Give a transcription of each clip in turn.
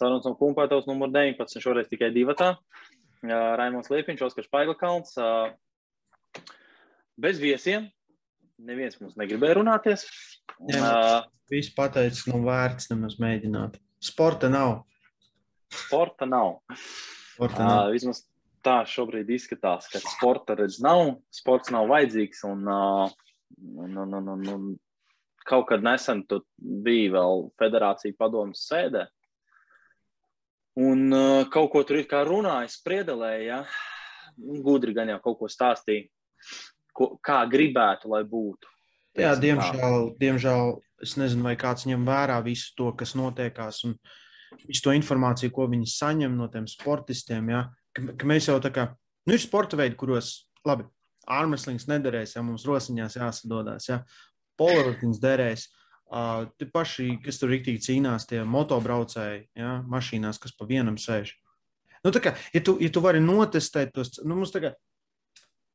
Sarunas un kumpētos numur 19, šoreiz tikai divatā. Raimons Liepiņš, Oskars Paiglkalns. Bez viesiem. Neviens mums negribēja runāties. Jā, Viss pateicis, nav vērts nemaz mēģināt. Sporta nav. Sporta nav. Sporta nav. Uh, vismaz tā šobrīd izskatās, ka sporta redz nav, sports nav vajadzīgs. Un, uh, un, un, un, un, un kaut kad nesen tur bija vēl federācija padomus sēdē. Un uh, kaut ko tur ir kā runāja, spriedelēja. Ja? Gudri gan jau kaut ko stāstīja, ko, kā gribētu, lai būtu. Jā, diemžēl, diemžēl es nezinu, vai kāds ņem vērā visu to, kas notiekās, un visu to informāciju, ko viņi saņem no tiem sportistiem. Ja? Ka, ka mēs jau tā kā, nu, ir sporta veidi, kuros, labi, ārmeslings nederēs, ja mums rosiņās jāsadodas, ja polarotins derēs. Uh, tie paši, kas tur rīktīgi cīnās, tie motobraucēji, ja, mašīnās, kas pa vienam sēž. Nu, tā kā, ja tu, ja tu vari notestēt tos, nu, mums tā kā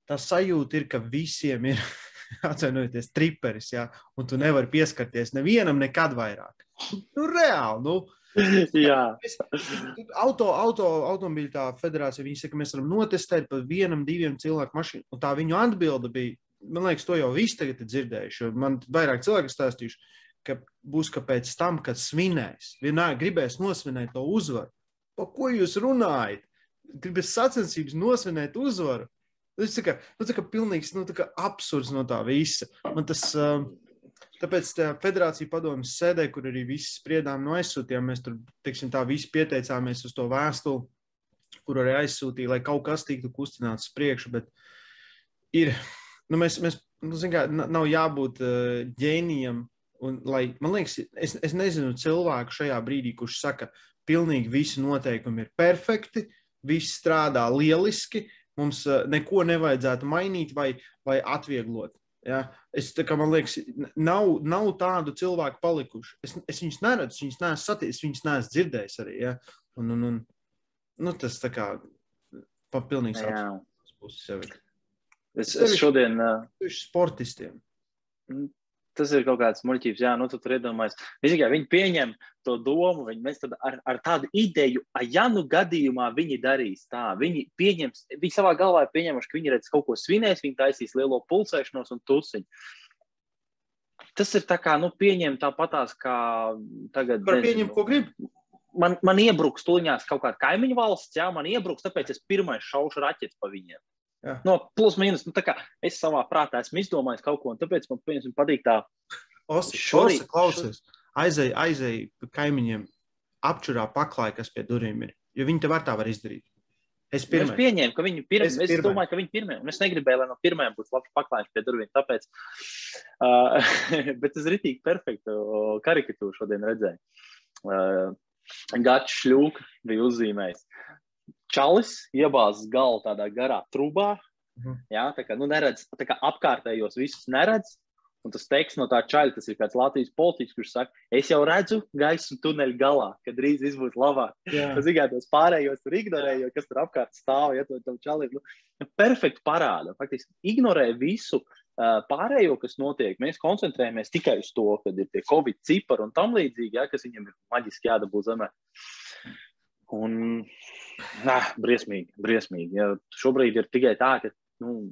tā sajūta ir, ka visiem ir atvainojieties, triperis, ja, un tu nevari pieskarties nevienam nekad vairāk. Nu, reāli, nu. Jā. Mēs, auto, auto, automobīļu tā federācija, viņi saka, ka mēs varam notestēt pa vienam, diviem cilvēku mašīnu, un tā viņu atbilde bija, man liekas, to jau visi tagad ir dzirdējuši, man vairāk cilvēki stāstījuši, ka būs ka pēc tam, kad svinēs, vienmēr gribēs nosvinēt to uzvaru. Pa ko jūs runājat? Gribēs sacensības nosvinēt uzvaru. Tas ir kā, nu, kā pilnīgs nu, kā absurds no tā visa. Man tas, tāpēc tā federācija padomjas sēdē, kur arī visi spriedām no aizsūtījām, mēs tur, teiksim, tā visi pieteicāmies uz to vēstuli, kur arī aizsūtīja, lai kaut kas tiktu kustināts priekšu, bet ir, nu, mēs, mēs nu, kā, nav jābūt uh, ģēnijam, un, lai, man liekas, es, es nezinu cilvēku šajā brīdī, kurš saka, pilnīgi visi noteikumi ir perfekti, viss strādā lieliski, mums neko nevajadzētu mainīt vai, vai atvieglot. Ja? Es, kā, man liekas, nav, nav tādu cilvēku palikuši. Es, es viņus neredzu, viņus neesmu saticis, viņus neesmu dzirdējis arī. Ja? Un, un, un, nu, tas tā kā pa pilnīgi savs puses sevi. Es, es šodien... Uh, sportistiem tas ir kaut kāds muļķības, jā, nu, tu tur iedomājies. Viņi, viņi pieņem to domu, viņi mēs tad ar, ar tādu ideju, ja nu gadījumā viņi darīs tā, viņi pieņems, viņi savā galvā ir pieņemuši, ka viņi redz kaut ko svinēs, viņi taisīs lielo pulcēšanos un tusiņu. Tas ir tā kā, nu, pieņem tāpatās, kā tagad. Var pieņemt, ko grib. Man, man iebruks tuļņās kaut kāda kaimiņu valsts, jā, man iebruks, tāpēc es pirmais šaušu raķetes pa viņiem. Jā. No plus mīnus, nu, es savā prātā esmu izdomājis kaut ko, un tāpēc man piemēram, patīk tā. Šorīt, klausies, aizēj, aizēj kaimiņiem, apčurā paklāj, kas pie durvīm ir. Jo viņi tev var tā var izdarīt. Es, pirmais. es pieņēmu, ka viņi pirmie, es, es pirmais. domāju, ka viņi pirmie, un es negribēju, lai no pirmajiem būtu labs paklājums pie durvīm, tāpēc, uh, bet es ritīgi perfektu karikatūru šodien redzēju. Uh, Gats Šļūka bija uzzīmējis čalis iebāzis galvu tādā garā trubā. Mhm. Jā, tā kā, nu, neredz, tā kā apkārtējos visus neredz. Un tas teiks no tā čaļa, tas ir kāds Latvijas politiķis, kurš saka, es jau redzu gaisu tuneļa galā, kad drīz viss būs labāk. Tas ir tos pārējos tur ignorēja, kas tur apkārt stāv, ja to tam čalim. Nu, perfekti parāda. Faktiski ignorē visu uh, pārējo, kas notiek. Mēs koncentrējamies tikai uz to, kad ir tie Covid cipari un tam līdzīgi, ja, kas viņam ir maģiski jādabū zemē. Un, nā, briesmīgi, briesmīgi. Ja šobrīd ir tikai tā, ka nu,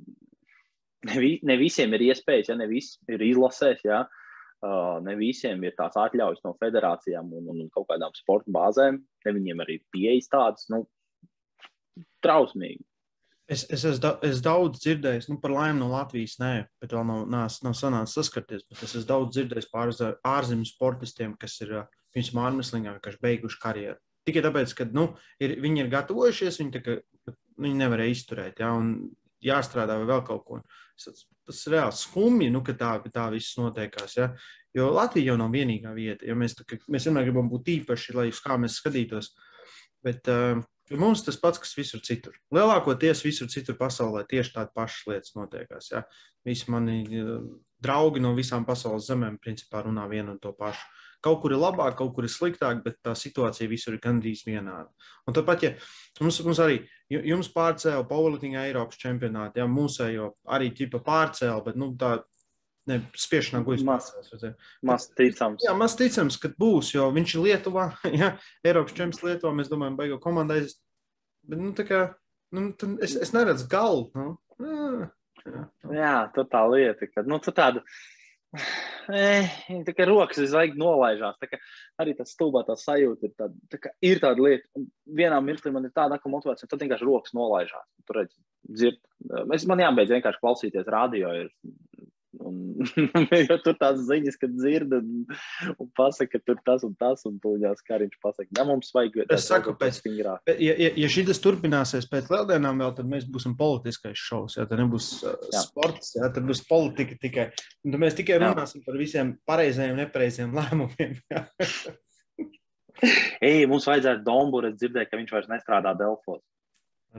ne, vi, ne visiem ir iespējas, ja ne visi ir izlasēs, ja uh, ne visiem ir tās atļaujas no federācijām un, un kaut kādām sporta bāzēm, ne viņiem arī pieejas tādas, nu, trausmīgi. Es, es esmu da, es daudz dzirdējis, nu, par laimi no Latvijas, nē, bet vēl nav, nav, nav sanācis saskarties. Es esmu daudz dzirdējis par ārzemju sportistiem, kas ir, piemēram, ārmeslīgā, kas beiguši karjeru. Tikai tāpēc, ka nu, ir, viņi ir gatavojušies, viņi, kā, viņi nevarēja izturēt, ja, un jāstrādā vai vēl kaut ko. Tas, ir reāli skumji, nu, ka tā, tā viss notiekās. Ja. Jo Latvija jau nav vienīgā vieta. Mēs, tā, mēs vienmēr gribam būt īpaši, lai uz kā mēs skatītos. Bet uh, mums tas pats, kas visur citur. Lielākoties visur citur pasaulē tieši tādas pašas lietas notiekās. Ja. Visi mani uh, draugi no visām pasaules zemēm principā runā vienu un to pašu. Kaut kur ir labāk, kaut kur ir sliktāk, bet tā situācija visur ir gandrīz vienāda. Un tāpat, ja mums, mums arī jums pārcēla powerlifting Eiropas čempionāti, ja mūsējo arī ķipa pārcēla, bet nu, tā Ne, spiešanā gluži maz, maz ticams. Jā, maz ticams, ka būs, jo viņš ir Lietuvā, jā, Eiropas čempions Lietuvā, mēs domājam, baigo komandai. Bet, nu, tā kā, nu, es, es neredzu galu. Nu. Jā, jā, jā, tā tā lieta, ka, nu, tu tādu, tā kā rokas laiku nolaižās. Arī tas stulbā tā sajūta ir tāda, tā ir tāda lieta. Vienā mirklī man ir tāda motivācija, tad vienkārši rokas nolaižās. Tur redz, dzird. Es man jābeidz vienkārši klausīties radio. Ir Un, jo tur tās ziņas, kad dzird un, un pasaka, ka tur tas un tas, un tūņās kariņš pasaka, ne, mums vajag. Es saku, pēc, ja, ja, ja šis turpināsies pēc lieldienām vēl, tad mēs būsim politiskais šovs, ja tad nebūs uh, jā. sports, ja tad būs politika tikai. Un tad mēs tikai runāsim jā. par visiem pareizajiem, nepareizajiem lēmumiem. Ej, mums vajadzētu Dombūras dzirdēt, ka viņš vairs nestrādā Delfos.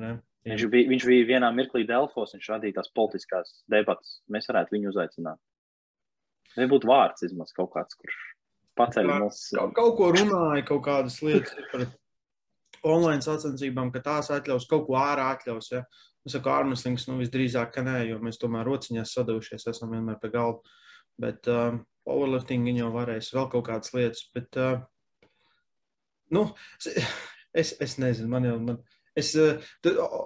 Ne? Viņš bija, viņš bija vienā mirklī Delfos, viņš radīja tās politiskās debatas. Mēs varētu viņu uzaicināt. Vai būtu vārds izmaz kaut kāds, kurš paceļ mums. Kaut, kaut ko runāja, kaut kādas lietas par online sacensībām, ka tās atļaus, kaut ko ārā atļaus. Ja? Es saku, ārmeslings, nu visdrīzāk, ka nē, jo mēs tomēr rociņās sadavušies, esam vienmēr pie galda. Bet uh, powerlifting jau varēs vēl kaut kādas lietas. Bet, uh, nu, es, es nezinu, man jau. Man, Es, uh,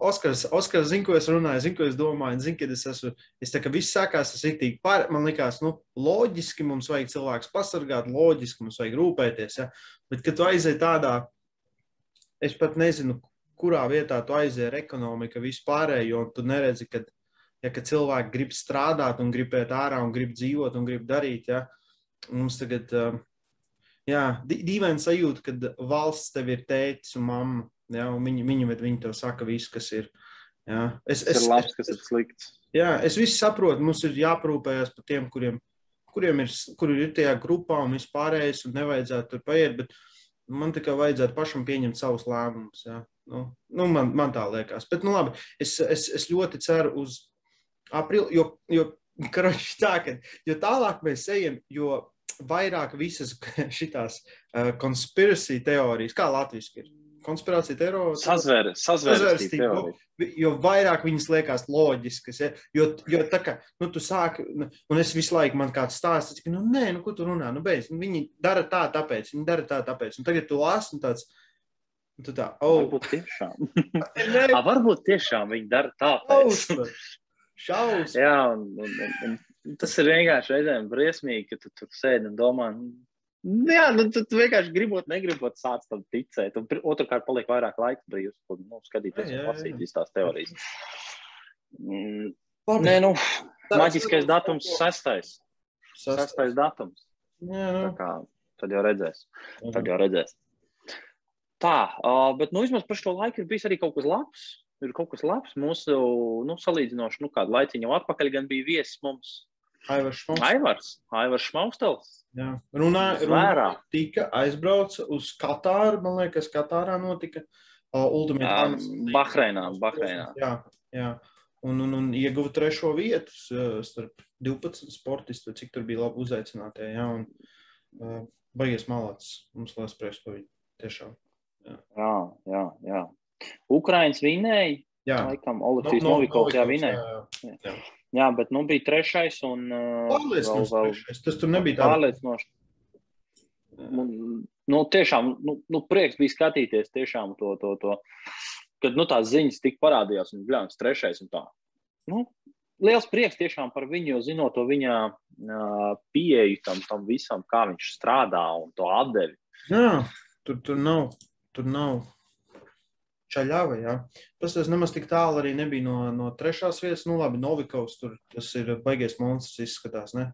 Oskars, Oskars zina, ko es runāju, zina, ko es domāju, zina, kad es esmu. Es tā kā viss sākās, tas ir tik par, man liekas, nu, loģiski mums vajag cilvēks pasargāt, loģiski mums vajag rūpēties. Ja? Bet, kad tu aizej tādā, es pat nezinu, kurā vietā tu aizej ar ekonomiku vispārējo, un tu neredzi, ka, ja, ka cilvēki grib strādāt un grib iet ārā un grib dzīvot un grib darīt, ja? mums tagad, uh, jā, dīvaini sajūta, kad valsts tev ir tētis un mamma Ja, viņi, viņi, viņi tev saka, visu, kas ir. Ja. Es, es, ir labs, kas ir slikts. Jā, es visu saprotu. Mums ir jāprūpējas par tiem, kuriem, kuriem ir, kur ir tajā grupā un vispārējais, un nevajadzētu tur paiet. Bet man tikai vajadzētu pašam pieņemt savus lēmumus. Ja. Nu, nu, man, man tā liekas. Bet, nu, labi, es, es, es ļoti ceru uz aprīli, jo, jo, tā, ka, jo tālāk mēs ejam, jo vairāk visas šīs konspirācijas teorijas, kā latviešu ir konspirācija teorija. Sazvēr, sazvērstība. Jo vairāk viņas liekas loģiskas, ja? jo, jo tā kā nu, tu sāki, un es visu laiku man kāds stāsta, ka, nu, nē, nu, ko tu runā, nu, beidz, nu, viņi dara tā, tāpēc, viņi dara tā, tāpēc, un tagad tu lasi, un tāds, un tu tā, oh. Varbūt tiešām. A, varbūt tiešām viņi dara tāpēc. Šausmas. Jā, un, un, un, un tas ir vienkārši reizēm briesmīgi, ka tu tur sēdi un domā, nu, Jā, nu, tu, tu vienkārši gribot, negribot, sāc tam ticēt. Un otrkārt, paliek vairāk laika brīvs, ko nu, skatīties un lasīt visas tās teorijas. Mm, nē, nu, maģiskais datums sestais. Sestais datums. Jā, nu. Tā kā, tad jau redzēs. Tad jau redzēs. Tā, uh, bet, nu, vismaz par šo laiku ir bijis arī kaut kas labs. Ir kaut kas labs. Mūsu, nu, salīdzinoši, nu, kādu laiciņu atpakaļ gan bija viesis mums. Aivars Šmaustels. Aivars, Aivars Šmaustels. Jā, runā, runā, tika aizbrauca uz Katāru, man liekas, Katārā notika. Uh, Ultimate um, Bahreinā, Bahreinā. Jā, jā. Un, un, un ieguva trešo vietu uh, starp 12 sportistiem, cik tur bija labi uzaicinātie. Jā, un uh, baigies malāts. Mums lai spriest to viņu. Tiešām. Jā, jā, jā. jā. Ukraiņas vinēja. Jā, laikam, Olafijas no, no, Novikovs jā vinēja. Jā, jā. jā. Jā, bet nu bija trešais un uh, vēl, vēl, tas tur nebija tāds pārliecinošs. Nu, tiešām, nu, nu, prieks bija skatīties tiešām to, to, to kad nu, tās ziņas tik parādījās un bļāns trešais un tā. Nu, liels prieks tiešām par viņu, jo zinot to viņa uh, pieeju tam, tam visam, kā viņš strādā un to atdevi. Jā, tur, tur nav, tur nav Čaļava. Ja? Tas tas nemaz tik tālu arī nebija no, no trešās vietas. Nu, labi, Novikovs tur tas ir baigies monstrs, izskatās. Ne?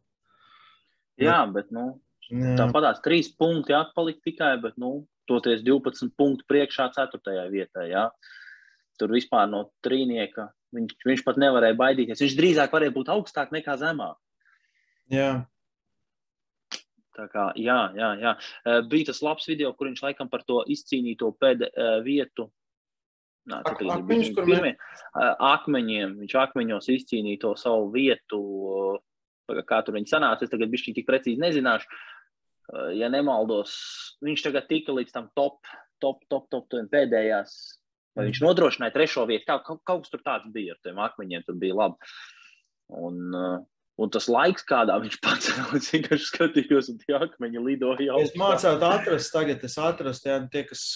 Jā, bet nu, tāpatās trīs punkti atpalikt tikai, bet nu, toties 12 punktu priekšā ceturtajā vietā. Ja? Tur vispār no trīnieka viņš, viņš pat nevarēja baidīties. Viņš drīzāk varēja būt augstāk nekā zemāk. Jā. Tā kā, jā, jā, jā. Bija tas labs video, kur viņš laikam par to izcīnīto pēdējo vietu Nā, Ak, akmeņus, kur pirmie, akmeņiem, viņš akmeņos izcīnīja to savu vietu, kā tur viņi sanāca. Es tagad bišķi tik precīzi nezināšu. Ja nemaldos, viņš tagad tika līdz tam top, top, top, top, top pēdējās. Vai viņš nodrošināja trešo vietu? Kaut, kaut, kaut kas tur tāds bija ar tiem akmeņiem, tur bija labi. Un, Un tas laiks, kādā viņš pats vienkārši skatījos, un tie akmeņi lidoja. Es mācētu atrast, tagad es atrastu, jā, tie, kas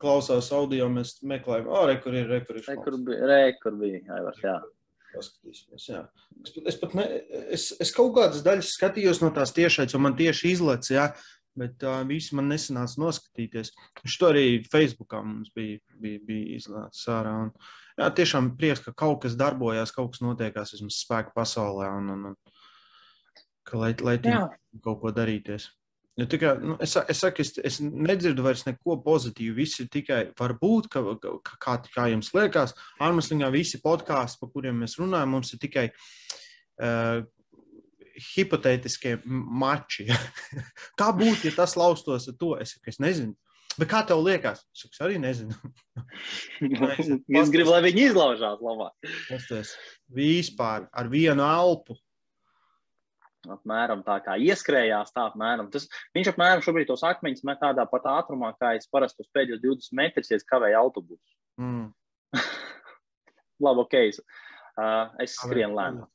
klausās audio, mēs meklējam, o, re, kur ir, re, kur ir. Re, kur bija, re, kur bija, Aivars, jā. Paskatīsimies, jā. Es, es pat ne, es, es kaut kādas daļas skatījos no tās tiešais, jo man tieši izlec, jā, bet uh, visi man nesanāca noskatīties. Šo arī Facebookā mums bija, bija, bija izlācis ārā. Un, jā, tiešām prieks, ka kaut kas darbojās, kaut kas notiekās vismaz spēku pasaulē un, un, un ka lai, lai kaut ko darīties. Ja tikai, nu, es, es saku, es, es nedzirdu vairs neko pozitīvu. Viss ir tikai varbūt, ka, ka, kā, kā jums liekas, Armstrongā visi podkāsti, par kuriem mēs runājam, mums ir tikai uh, hipotētiskie mači. kā būtu, ja tas laustos ar to? Es, es nezinu. Bet kā tev liekas? Es arī nezinu. es gribu, lai viņi izlaužās labāk. Tas vispār ar vienu elpu apmēram tā kā ieskrējās. Tā apmēram. Tas, viņš apmēram šobrīd tos akmeņus met tādā pat ātrumā, kā es parasti uz pēdējos 20 metrus, kavēju autobusu. Mm. Labi, ok. Es, uh, es skrienu lēnāk.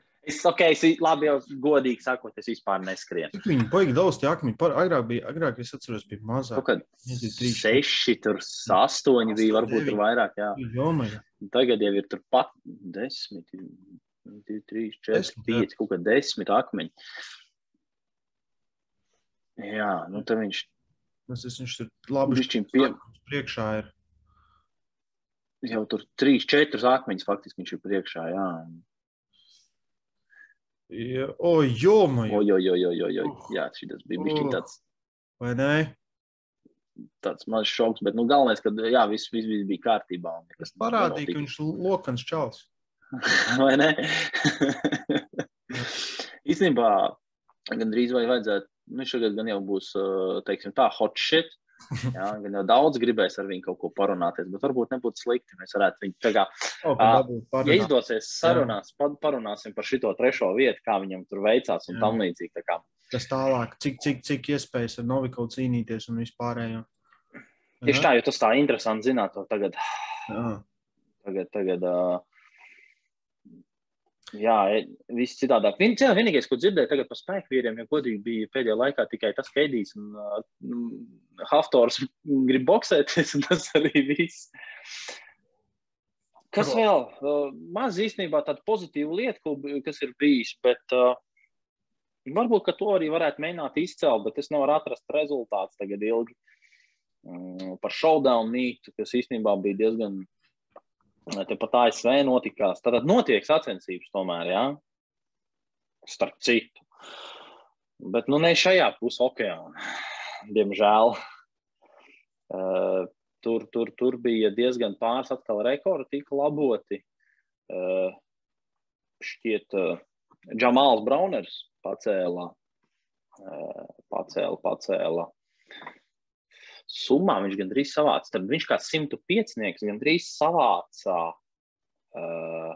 Es, okay, es labi, jau godīgi sakot, es vispār neskrienu. Cik viņi baigi daudz tie akmeņi? Par, agrāk bija, agrāk es atceros, bija mazāk. Kaut kad seši, tur astoņi bija, varbūt tur vairāk, jā. Jomaja. Tagad jau ir tur pat desmit, divi, trīs, četri, pieci, kaut kā desmit akmeņi. Jā, nu tad viņš. Tas es, viņš tur labi pie... priekšā ir. Jau tur trīs, četrus akmeņus faktiski viņš ir priekšā, jā. Ja, o, jo, man. O, jo, jo, jo, jo, jo. Jā, šis bija bijis oh. tāds. Vai ne? Tāds mazs šoks, bet nu, galvenais, ka jā, viss, viss, viss bija kārtībā. Tas parādīja, ka viņš ir lokans čals. vai ne? Īstenībā, gandrīz vai vajadzētu, nu, šogad gan jau būs, teiksim tā, hot shit. Jā, gan jau daudz gribēs ar viņu kaut ko parunāties, bet varbūt nebūtu slikti. Mēs varētu viņu tā kā, oh, uh, ja izdosies sarunās, jā. parunāsim par šito trešo vietu, kā viņam tur veicās un jā. tam līdzīgi. Tas tālāk, cik, cik, cik iespējas ar Noviku cīnīties un vispārējo. Tieši tā, jo tas tā interesanti zināt to tagad. Jā. Tagad, tagad uh, Jā, e, viss citādāk. Vien, jā, vienīgais, ko dzirdēju tagad par spēku vīriem, ja godīgi bija pēdējā laikā tikai tas, ka Edijs un uh, Haftors grib boxēties, un tas arī viss. Kas vēl? Uh, maz īstenībā tāda pozitīva lieta, kas ir bijis, bet uh, varbūt, ka to arī varētu mēģināt izcelt, bet es nevaru atrast rezultātus tagad ilgi. Um, par showdown mītu, kas īstenībā bija diezgan Tepat ASV notikās. Tātad notiek sacensības tomēr, jā, starp citu. Bet nu ne šajā pusē okeāna, diemžēl. Uh, tur, tur, tur bija diezgan pāris atkal rekordi, tika laboti. Uh, šķiet, uh, Džamāls Brauners pacēla, pacēla, pacēla summā viņš gandrīz savāca. Tad viņš kā 105 gandrīz savāca uh,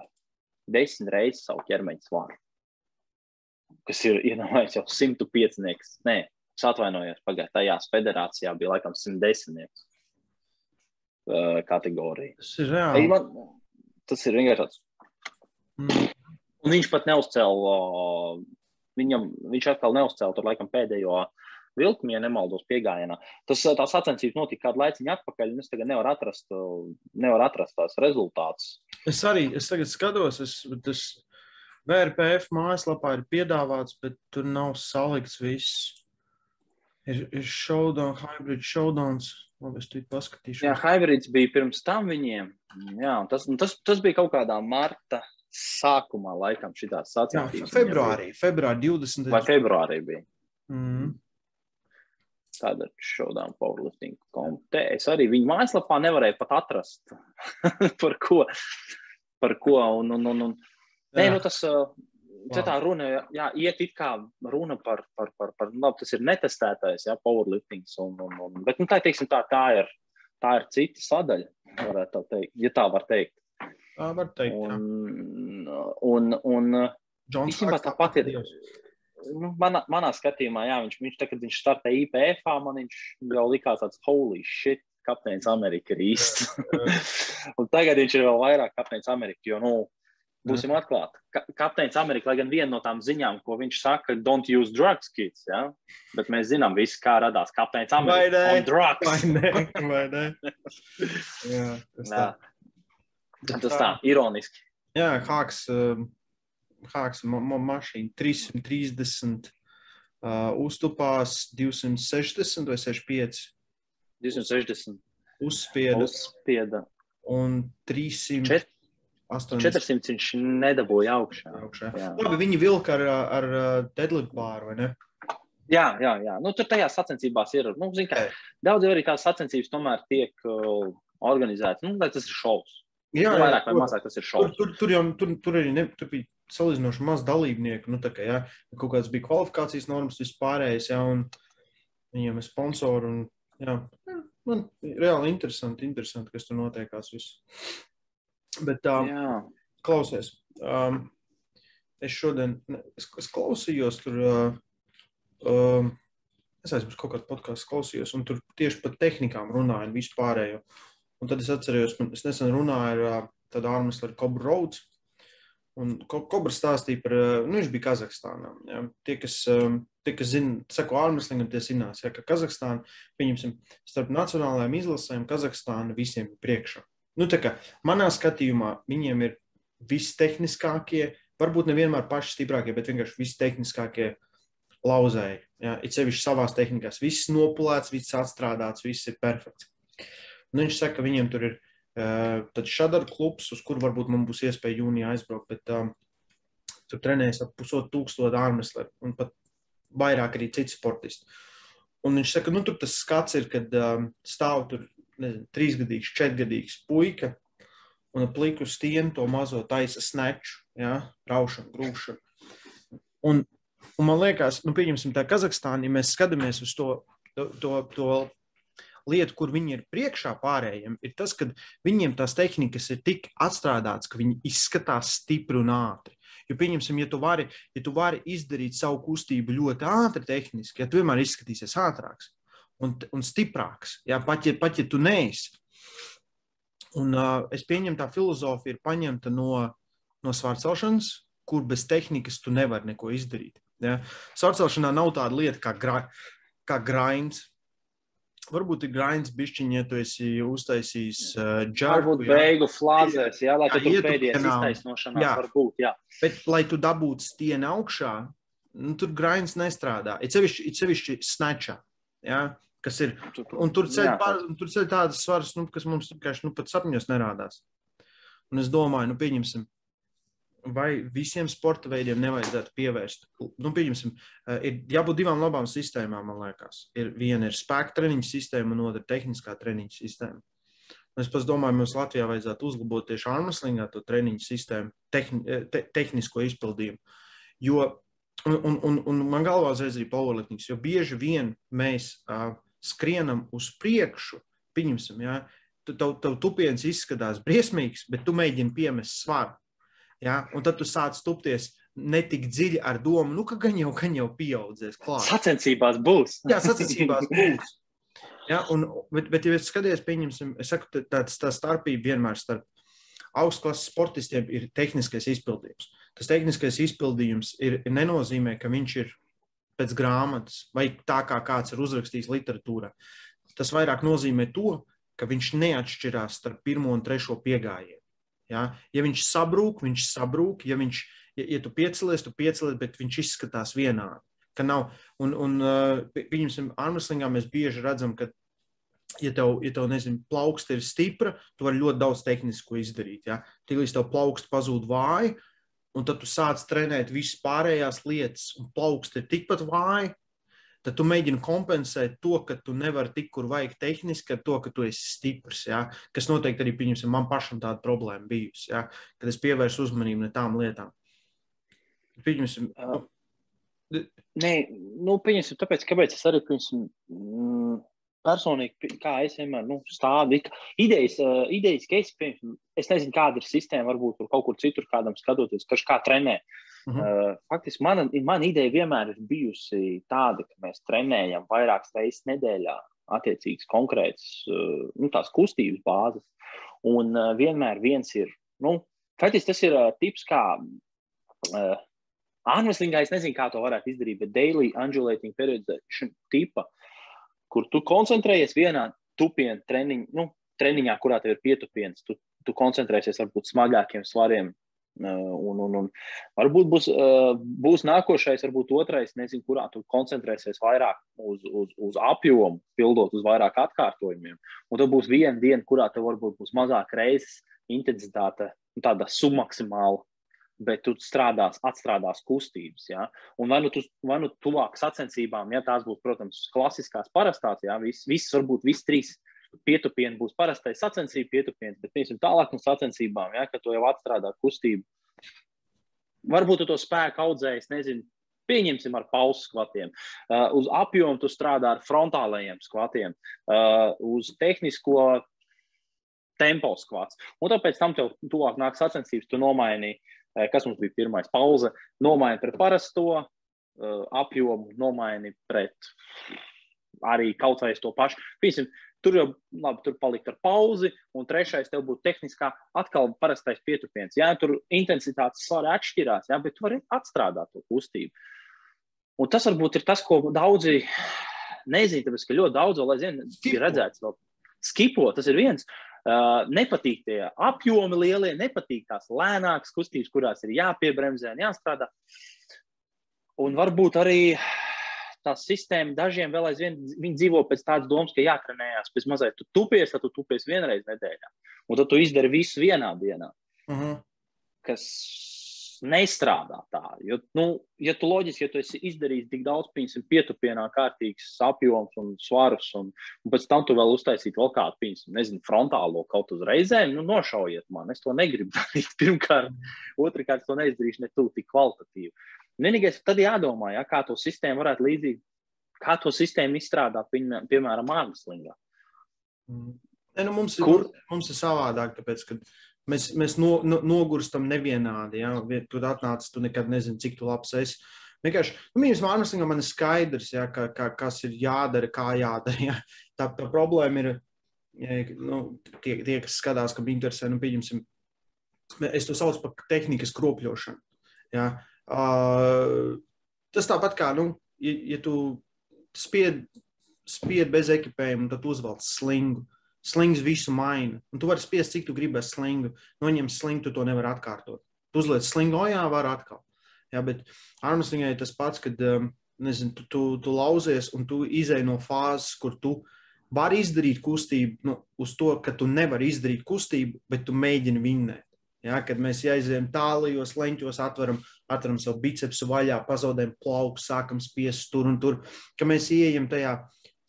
desmit reizes savu ķermeņa svaru. Kas ir iedomājies jau 105. Nē, es atvainojos, pagājušajā federācijā bija laikam 110. Uh, kategorija. Tas ir reāli. Man, tas ir vienkārši tāds. Mm. Un viņš pat neuzcēla, uh, viņam, viņš atkal neuzcēla tur laikam pēdējo uh, vilkumi, ja nemaldos, piegājienā. Tas tā sacensības notika kādu laiciņu atpakaļ, un es tagad nevaru atrast, nevaru atrast tās rezultātus. Es arī es tagad skatos, es, tas VRPF mājaslapā ir piedāvāts, bet tur nav salikts viss. Ir, ir showdown, hybrid showdowns. Labi, es tur paskatīšu. Jā, hybrids bija pirms tam viņiem. Jā, tas, tas, tas bija kaut kādā marta sākumā, laikam, šitās sacensības. Jā, februārī, februārī 20. Vai februārī bija? Mm. Tāda šodien powerlifting komitē. Es arī viņu mājaslapā nevarēju pat atrast, par ko. Par ko un, un, un, un. Nē, nu tas, wow. tā runa, jā, iet it kā runa par, par, par, par labi, tas ir netestētais, jā, powerliftings, un, un, un, bet, nu, tā, teiksim, tā, tā ir, tā ir cita sadaļa, varētu tā teikt, ja tā var teikt. Tā var teikt, un, un, un, un īstenībā tāpat ir. Dievs nu, manā, manā skatījumā, jā, viņš, viņš tā, kad viņš startēja IPF, man viņš jau likās tāds holy shit, kapteinis Amerika ir īsts. un tagad viņš ir vēl vairāk kapteinis Amerika, jo, nu, Būsim mm. atklāti. Ka Kapteinis Amerikā, lai gan viena no tām ziņām, ko viņš saka, don't use drugs, kids. Ja? Bet mēs zinām, visi, kā radās Kapteinis Amerikā. Vai ne? Drugs. Vai ne? Vai ne? Jā, tas tā. Jā. Tas tā, ironiski. Jā, Hāks, um, Hāks ma ma mašīna 330, uh, uztupās 260 vai 65. 260. Uzspieda. Uzspieda. Un 300. Čet 80. 400 viņš nedabūja augšā. augšā. Labi, viņi vilka ar, ar deadlift bāru, vai ne? Jā, jā, jā. Nu, tur tajās sacensībās ir. Nu, zin, kā, daudz jau arī tās sacensības tomēr tiek uh, organizētas. Nu, tas ir šovs. Jā, nu, vairāk vai mazāk tas ir šovs. Tur, tur, tur, jau, tur, tur arī ne, tur bija salīdzinoši maz dalībnieku. Nu, kā, jā, kaut kādas bija kvalifikācijas normas vispārējais, jā, un viņiem ir sponsori. Un, jā, man reāli interesanti, interesanti, kas tur notiekās. Viss. Bet um, Jā. klausies, um, es šodien es, es klausījos tur. Uh, um, Es aizmirsu kaut kādu podkāstu, klausījos, un tur tieši par tehnikām runāja un vispārējo. Un tad es atceros, es nesen runāju ar uh, tādu ārmeslu Kobru Rhodes. Un Kobra stāstīja par, uh, nu, viņš bija Kazahstānā. Ja. Tie, kas, um, tie, kas zina, seko ārmeslingam, tie zinās, ja, ka Kazahstāna, pieņemsim, starp nacionālajām izlasēm Kazahstāna visiem ir priekšā. Nu, kā, manā skatījumā viņiem ir vistehniskākie, varbūt nevienmēr paši stiprākie, bet vienkārši vistehniskākie lauzēji. Ja? It sevišķi savās tehnikās. Viss nopulēts, viss atstrādāts, viss ir perfekts. Un viņš saka, ka viņiem tur ir uh, šādar klubs, uz kur varbūt man būs iespēja jūnijā aizbraukt, bet um, tur trenējas ap pusotru tūkstošu ārmeslu un pat vairāk arī citi sportisti. Un viņš saka, nu tur tas skats ir, kad um, stāv tur nezinu, trīsgadīgs, četrgadīgs puika un ap pliku stienu to mazo taisa sneču, ja, raušanu, grūšanu. Un, un man liekas, nu, pieņemsim tā Kazahstāna, ja mēs skatāmies uz to, to, to, to lietu, kur viņi ir priekšā pārējiem, ir tas, ka viņiem tās tehnikas ir tik atstrādātas, ka viņi izskatās stipri un ātri. Jo, pieņemsim, ja tu vari, ja tu vari izdarīt savu kustību ļoti ātri, tehniski, ja tu vienmēr izskatīsies ātrāks, un, un stiprāks. Jā, pat, ja, pat ja tu neesi. Un, uh, es pieņemu, tā filozofija ir paņemta no, no svārcelšanas, kur bez tehnikas tu nevari neko izdarīt. Ja? Svārcelšanā nav tāda lieta kā, gra, kā grinds. Varbūt ir grinds, bišķiņ, ja tu esi uztaisījis uh, džarbu. Varbūt jā. beigu flāzēs, jā, lai jā, tu pēdējais iztaisnošanā jā. varbūt, jā. Bet, lai tu dabūtu stieni augšā, nu, tur grinds nestrādā. Ir sevišķi, ir sevišķi snatchā. Ja? kas ir. Un tur ceļ, pār, tur ceļ tādas svaras, nu, kas mums vienkārši nu, pat sapņos nerādās. Un es domāju, nu, pieņemsim, vai visiem sporta veidiem nevajadzētu pievērst. Nu, pieņemsim, eh, ir jābūt divām labām sistēmām, man liekas. Ir, viena ir spēka treniņa sistēma, un otra ir tehniskā treniņa sistēma. Un es pats domāju, mums Latvijā vajadzētu uzlabot tieši armslingā to treniņu sistēmu, tehni, eh, te, tehnisko izpildījumu. Jo, un, un, un, man galvā uzreiz arī powerliftings, jo bieži vien mēs uh, skrienam uz priekšu, pieņemsim, ja, tev, tev tupiens izskatās briesmīgs, bet tu mēģini piemest svaru. Ja, un tad tu sāc tupties netik dziļi ar domu, nu, ka gan jau, gan jau pieaudzēs. Klāt. Sacensībās būs. Jā, sacensībās būs. Ja, un, bet, bet, ja es skaties, pieņemsim, es saku, tā, tā starpība vienmēr starp augstklases sportistiem ir tehniskais izpildījums. Tas tehniskais izpildījums ir, nenozīmē, ka viņš ir pēc grāmatas, vai tā kā kāds ir uzrakstījis literatūrā. Tas vairāk nozīmē to, ka viņš neatšķirās starp pirmo un trešo piegājienu. Ja? ja viņš sabrūk, viņš sabrūk, ja, viņš, ja, ja tu piecelies, tu piecelies, bet viņš izskatās vienādi. Nav, un, un pieņemsim, armslingā mēs bieži redzam, ka, ja tev, ja tev nezinu, plauksta ir stipra, tu vari ļoti daudz tehnisku izdarīt. Ja? Tiklīdz tev plauksta pazūd vāji, un tad tu sāc trenēt visas pārējās lietas, un plaukst ir tikpat vāji, tad tu mēģini kompensēt to, ka tu nevari tik, kur vajag tehniski, ar to, ka tu esi stiprs. Ja? Kas noteikti arī, pieņemsim, man pašam tāda problēma bijusi, ja? kad es pievērsu uzmanību ne tām lietām. Pieņemsim, uh, Nē, nu, pieņemsim, tāpēc, kāpēc es arī, pieņemsim, mm, personīgi, kā es vienmēr nu, stādu, idejas, uh, idejas ka es, piemēram, es nezinu, kāda ir sistēma, varbūt tur kaut kur citur kādam skatoties, kas kā trenē. Uh -huh. uh, faktiski mana, mana ideja vienmēr ir bijusi tāda, ka mēs trenējam vairākas reizes nedēļā attiecīgas konkrētas uh, nu, kustības bāzes. Un uh, vienmēr viens ir nu, faktiski tas ir uh, tips, kā uh, Anveslingā es nezinu, kā to varētu izdarīt, bet daily undulating periodization tipa, kur tu koncentrējies vienā tupienu treniņu, nu, treniņā, kurā tev ir pietupiens, tu, tu koncentrēsies varbūt smagākiem svariem. Uh, un, un, un varbūt būs, uh, būs nākošais, varbūt otrais, nezinu, kurā tu koncentrēsies vairāk uz, uz, uz apjomu, pildot uz vairāk atkārtojumiem. Un tad būs viena diena, kurā tev varbūt būs mazāk reizes intensitāte, nu, tāda submaksimāla bet tu strādās, atstrādās kustības. Ja? Un vai nu, tu, vai nu tuvāk sacensībām, ja tās būs, protams, klasiskās, parastās, ja viss, vis, varbūt viss trīs pietupieni būs parastais sacensību pietupiens, bet piemēram tālāk no sacensībām, ja, ka tu jau atstrādā kustību. Varbūt to spēku audzējis, nezinu, pieņemsim ar pausu skvatiem. Uh, uz apjomu tu strādā ar frontālajiem skvatiem, uh, uz tehnisko tempo skvats. Un tāpēc tam tev tuvāk nāk sacensības, tu nomaini Eh, kas mums bija pirmais pauze, nomaini pret parasto eh, apjomu, nomaini pret arī kaut vai to pašu. Piemēram, tur jau labi, tur palikt ar pauzi, un trešais tev būtu tehniskā, atkal parastais pietupiens. Jā, tur intensitātes svari atšķirās, jā, bet tu vari atstrādāt to kustību. Un tas varbūt ir tas, ko daudzi nezina, tāpēc, ka ļoti daudz vēl aizvien ir redzēts vēl skipo, tas ir viens. Uh, nepatīk tie apjomi lielie, nepatīk tās lēnākas kustības, kurās ir jāpiebremzē un jāstrādā. Un varbūt arī tā sistēma dažiem vēl aizvien dzīvo pēc tādas domas, ka jātrenējās pēc mazliet. Tu tupies, tad tu tupies vienreiz nedēļā. Un tad tu izdari visu vienā dienā. Uh mhm. -huh. Kas nestrādā tā. Jo, nu, ja tu loģiski, ja tu esi izdarījis tik daudz, piemēram, pietupienā kārtīgs apjoms un svarus, un, un pēc tam tu vēl uztaisītu vēl kādu, piemēram, nezinu, frontālo kaut uz reizēm, nu, nošaujiet man. Es to negribu darīt. Pirmkārt, otrkārt, to neizdarīšu ne tu tik kvalitatīvi. Vienīgais tad jādomā, ja, kā to sistēmu varētu līdzīgi, kā to sistēmu izstrādāt, piemēram, ārmeslīgā. Mm. Ne, nu mums, ir, Kur? mums ir savādāk, tāpēc, ka Mēs, mēs no, no, nogurstam nevienādi. Ja? Tur atnācis, tu nekad nezini, cik tu labs esi. Vienkārši, nu, mīnus mārketingam man ir skaidrs, ja, ka, ka, kas ir jādara, kā jādara. Ja. Tā, tā problēma ir, ja, nu, tie, tie, kas skatās, ka viņi interesē, nu, pieņemsim, es to saucu par tehnikas kropļošanu. Ja. Uh, tas tāpat kā, nu, ja, ja tu spied, spied bez ekipējuma, tad uzvelc slingu. Slings visu maina. Un tu vari spiest, cik tu gribēsi slingu. Noņem slingu, tu to nevari atkārtot. Tu uzliec slingu, oh, jā, var atkal. Jā, bet armstringai tas pats, kad um, nezinu, tu, tu, tu lauzies un tu izēj no fāzes, kur tu vari izdarīt kustību nu, uz to, ka tu nevari izdarīt kustību, bet tu mēģini vinnēt. Ja, kad mēs aizējām tālajos leņķos, atveram, atveram savu bicepsu vaļā, pazaudējam plauku, sākam spiest tur un tur, ka mēs ieejam tajā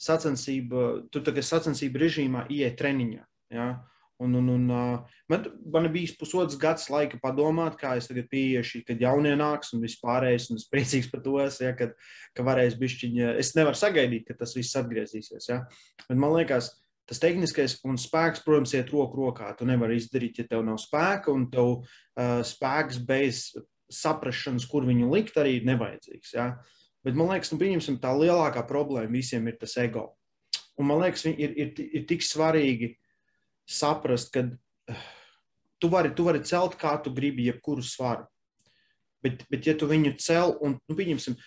sacensību, tu tagad sacensību režīmā ieiet treniņā. Ja? Un, un, un, man, man bija pusotrs gads laika padomāt, kā es tagad pieiešu, kad jaunie nāks un viss pārējais. Un es priecīgs par to, ja, kad, ka varēs bišķiņa. Es nevaru sagaidīt, ka tas viss atgriezīsies. Ja. Bet man liekas, tas tehniskais un spēks, protams, iet roku rokā. Tu nevari izdarīt, ja tev nav spēka un tev uh, spēks bez saprašanas, kur viņu likt, arī ir nevajadzīgs. Ja. Bet man liekas, nu, pieņemsim, tā lielākā problēma visiem ir tas ego. Un man liekas, ir, ir, ir tik svarīgi saprast, ka uh, tu vari, tu vari celt, kā tu gribi, jebkuru svaru. Bet, bet ja tu viņu cel, un, nu, pieņemsim,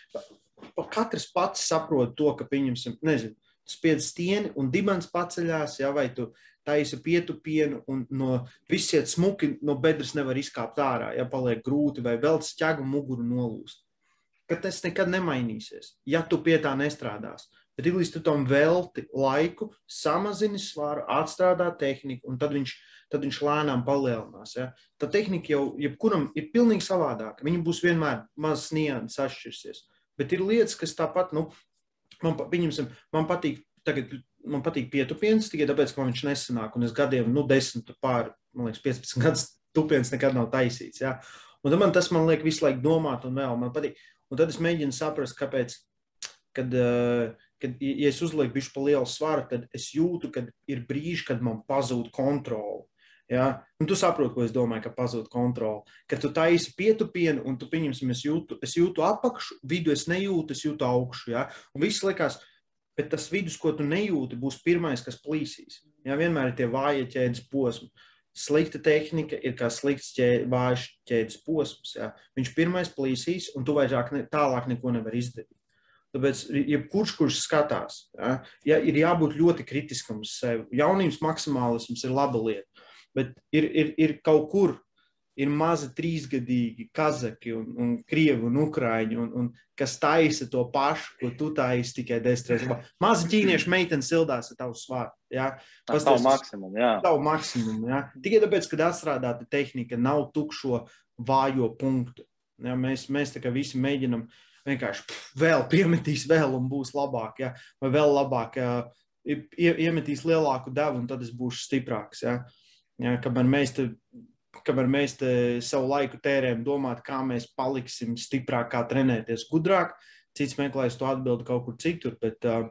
katrs pats saprot to, ka, pieņemsim, nezinu, spiedz stieni un dibens paceļās, ja, vai tu taisa pietupienu un no visiet smuki no bedres nevar izkāpt ārā, ja paliek grūti vai vēl ķēgu muguru nolūst ka tas nekad nemainīsies, ja tu pie tā nestrādās. Bet līdz tu tam velti laiku, samazini svaru, atstrādā tehniku, un tad viņš, tad viņš lēnām palielinās. Ja? Tā tehnika jau jebkuram ir pilnīgi savādāka. Viņa būs vienmēr mazs nianses atšķirsies. Bet ir lietas, kas tāpat, nu, man, pieņemsim, man patīk, tagad man patīk pietupiens tikai tāpēc, ka viņš nesanāk, un es gadiem, nu, desmit pār, man liekas, 15 gadus tupiens nekad nav taisīts. Ja? Un man tas man liek visu laiku domāt, un vēl man patīk. Un tad es mēģinu saprast, kāpēc. Kad, kad ja es uzlieku bišķi pa lielu svaru, tad es jūtu, ka ir brīži, kad man pazūd kontrole. Ja? Un tu saproti, ko es domāju, ka pazūd kontrole. Kad tu taisi pietupienu, un tu pieņemsim, es jūtu, es jūtu apakšu, vidu es nejūtu, es jūtu augšu. Ja? Un viss likās, bet tas vidus, ko tu nejūti, būs pirmais, kas plīsīs. Ja? Vienmēr ir tie vāja ķēdes posmi. slikta tehnika ir kā slikts ķē, vājš ķēdes posms. Ja? Viņš pirmais plīsīs, un tu vairāk ne, tālāk neko nevar izdarīt. Tāpēc, jebkurš, kurš skatās, ja, ja, ir jābūt ļoti kritiskam uz sevi. Jaunības maksimālisms ir laba lieta, bet ir, ir, ir kaut kur ir mazi trīsgadīgi kazaki un, un krievi un ukrāņi, un, un kas taisa to pašu, ko tu taisi tikai desmit reizes. Mazi ķīniešu meitenes sildās ar tavu svāru. Ja? Tas ir maksimums. Tavu maksimumu. Ja? Tikai tāpēc, ka atstrādāta tehnika nav tukšo vājo punktu. Ja? Mēs, mēs tā kā visi mēģinam vienkārši pff, vēl piemetīs vēl un būs labāk, ja? vai vēl labāk. Ja? Ie, iemetīs lielāku devu, un tad es būšu stiprāks. Ja? Ja, kamēr mēs te kamēr mēs savu laiku tērējam, domāt, kā mēs paliksim stiprāk, kā trenēties gudrāk. Cits meklēs to atbildi kaut kur citur, bet uh,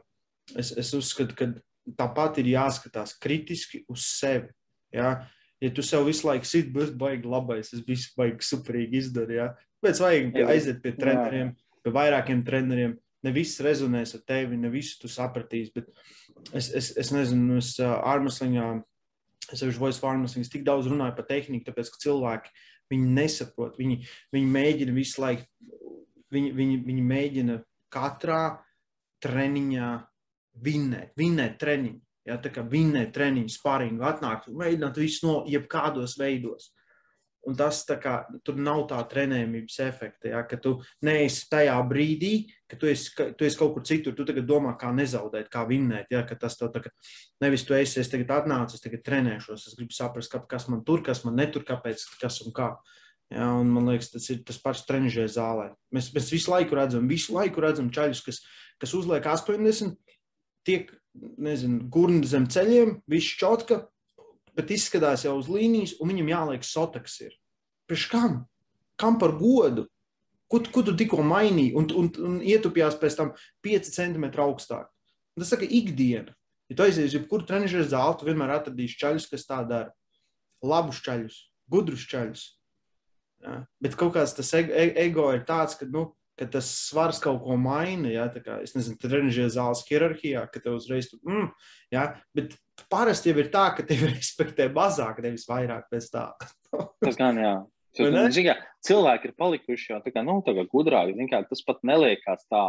es, es uzskatu, ka tāpat ir jāskatās kritiski uz sevi. Ja, ja tu sev visu laiku sit, būs baigi labais, es visu baigi superīgi izdaru. Ja. Pēc vajag aiziet pie treneriem, pie vairākiem treneriem. Ne viss rezonēs ar tevi, ne visu tu sapratīsi, bet es, es, es nezinu, es uh, ārmaslīgā sevišķi voice farmacijas, tik daudz runāju par tehniku, tāpēc, ka cilvēki viņi nesaprot, viņi, viņi mēģina visu laiku, viņi, viņi, viņi mēģina katrā treniņā vinnēt, vinnēt treniņu. Ja, tā kā vinnēt treniņu, spārīgu, atnākt, mēģināt visu no jebkādos veidos. Un tas kā, tur nav tā trenējumības efekta, ja, ka tu neesi tajā brīdī, ka tu esi, ka tu esi kaut kur citur. Tu tagad domā, kā nezaudēt, kā vinnēt. Ja, tas tev tagad, nevis tu esi, es tagad atnācu, es tagad trenēšos, es gribu saprast, ka, kas man tur, kas man netur, kāpēc, kas un kā. Ja, un man liekas, tas ir tas pats trenižē zālē. Mēs, mēs visu laiku redzam, visu laiku redzam čaļus, kas, kas uzliek 80, tiek, nezinu, gurni zem ceļiem, viss čotka, bet izskatās jau uz līnijas, un viņam jāliek sotaks ir. Priekš kam? Kam par godu? Ko, ko tu tikko mainīji un, un, un ietupjās pēc tam 5 centimetru augstāk? Un tas saka ikdiena. Ja tu aizies uz jebkuru trenižera zāli, tu vienmēr atradīsi čaļus, kas tā dara. Labus čaļus, gudrus čaļus. Ja? Bet kaut kāds tas ego ir tāds, ka, nu, ka tas svars kaut ko maina. Ja? Kā, es nezinu, trenižera zāles hierarhijā, ka tev uzreiz tu, mm, ja? bet parasti jau ir tā, ka tevi respektē mazāk, nevis vairāk pēc tā. tas gan jā. Kā, cilvēki ir palikuši jau tā kā, nu, tā kā gudrāki. Kā, tas pat neliekās tā.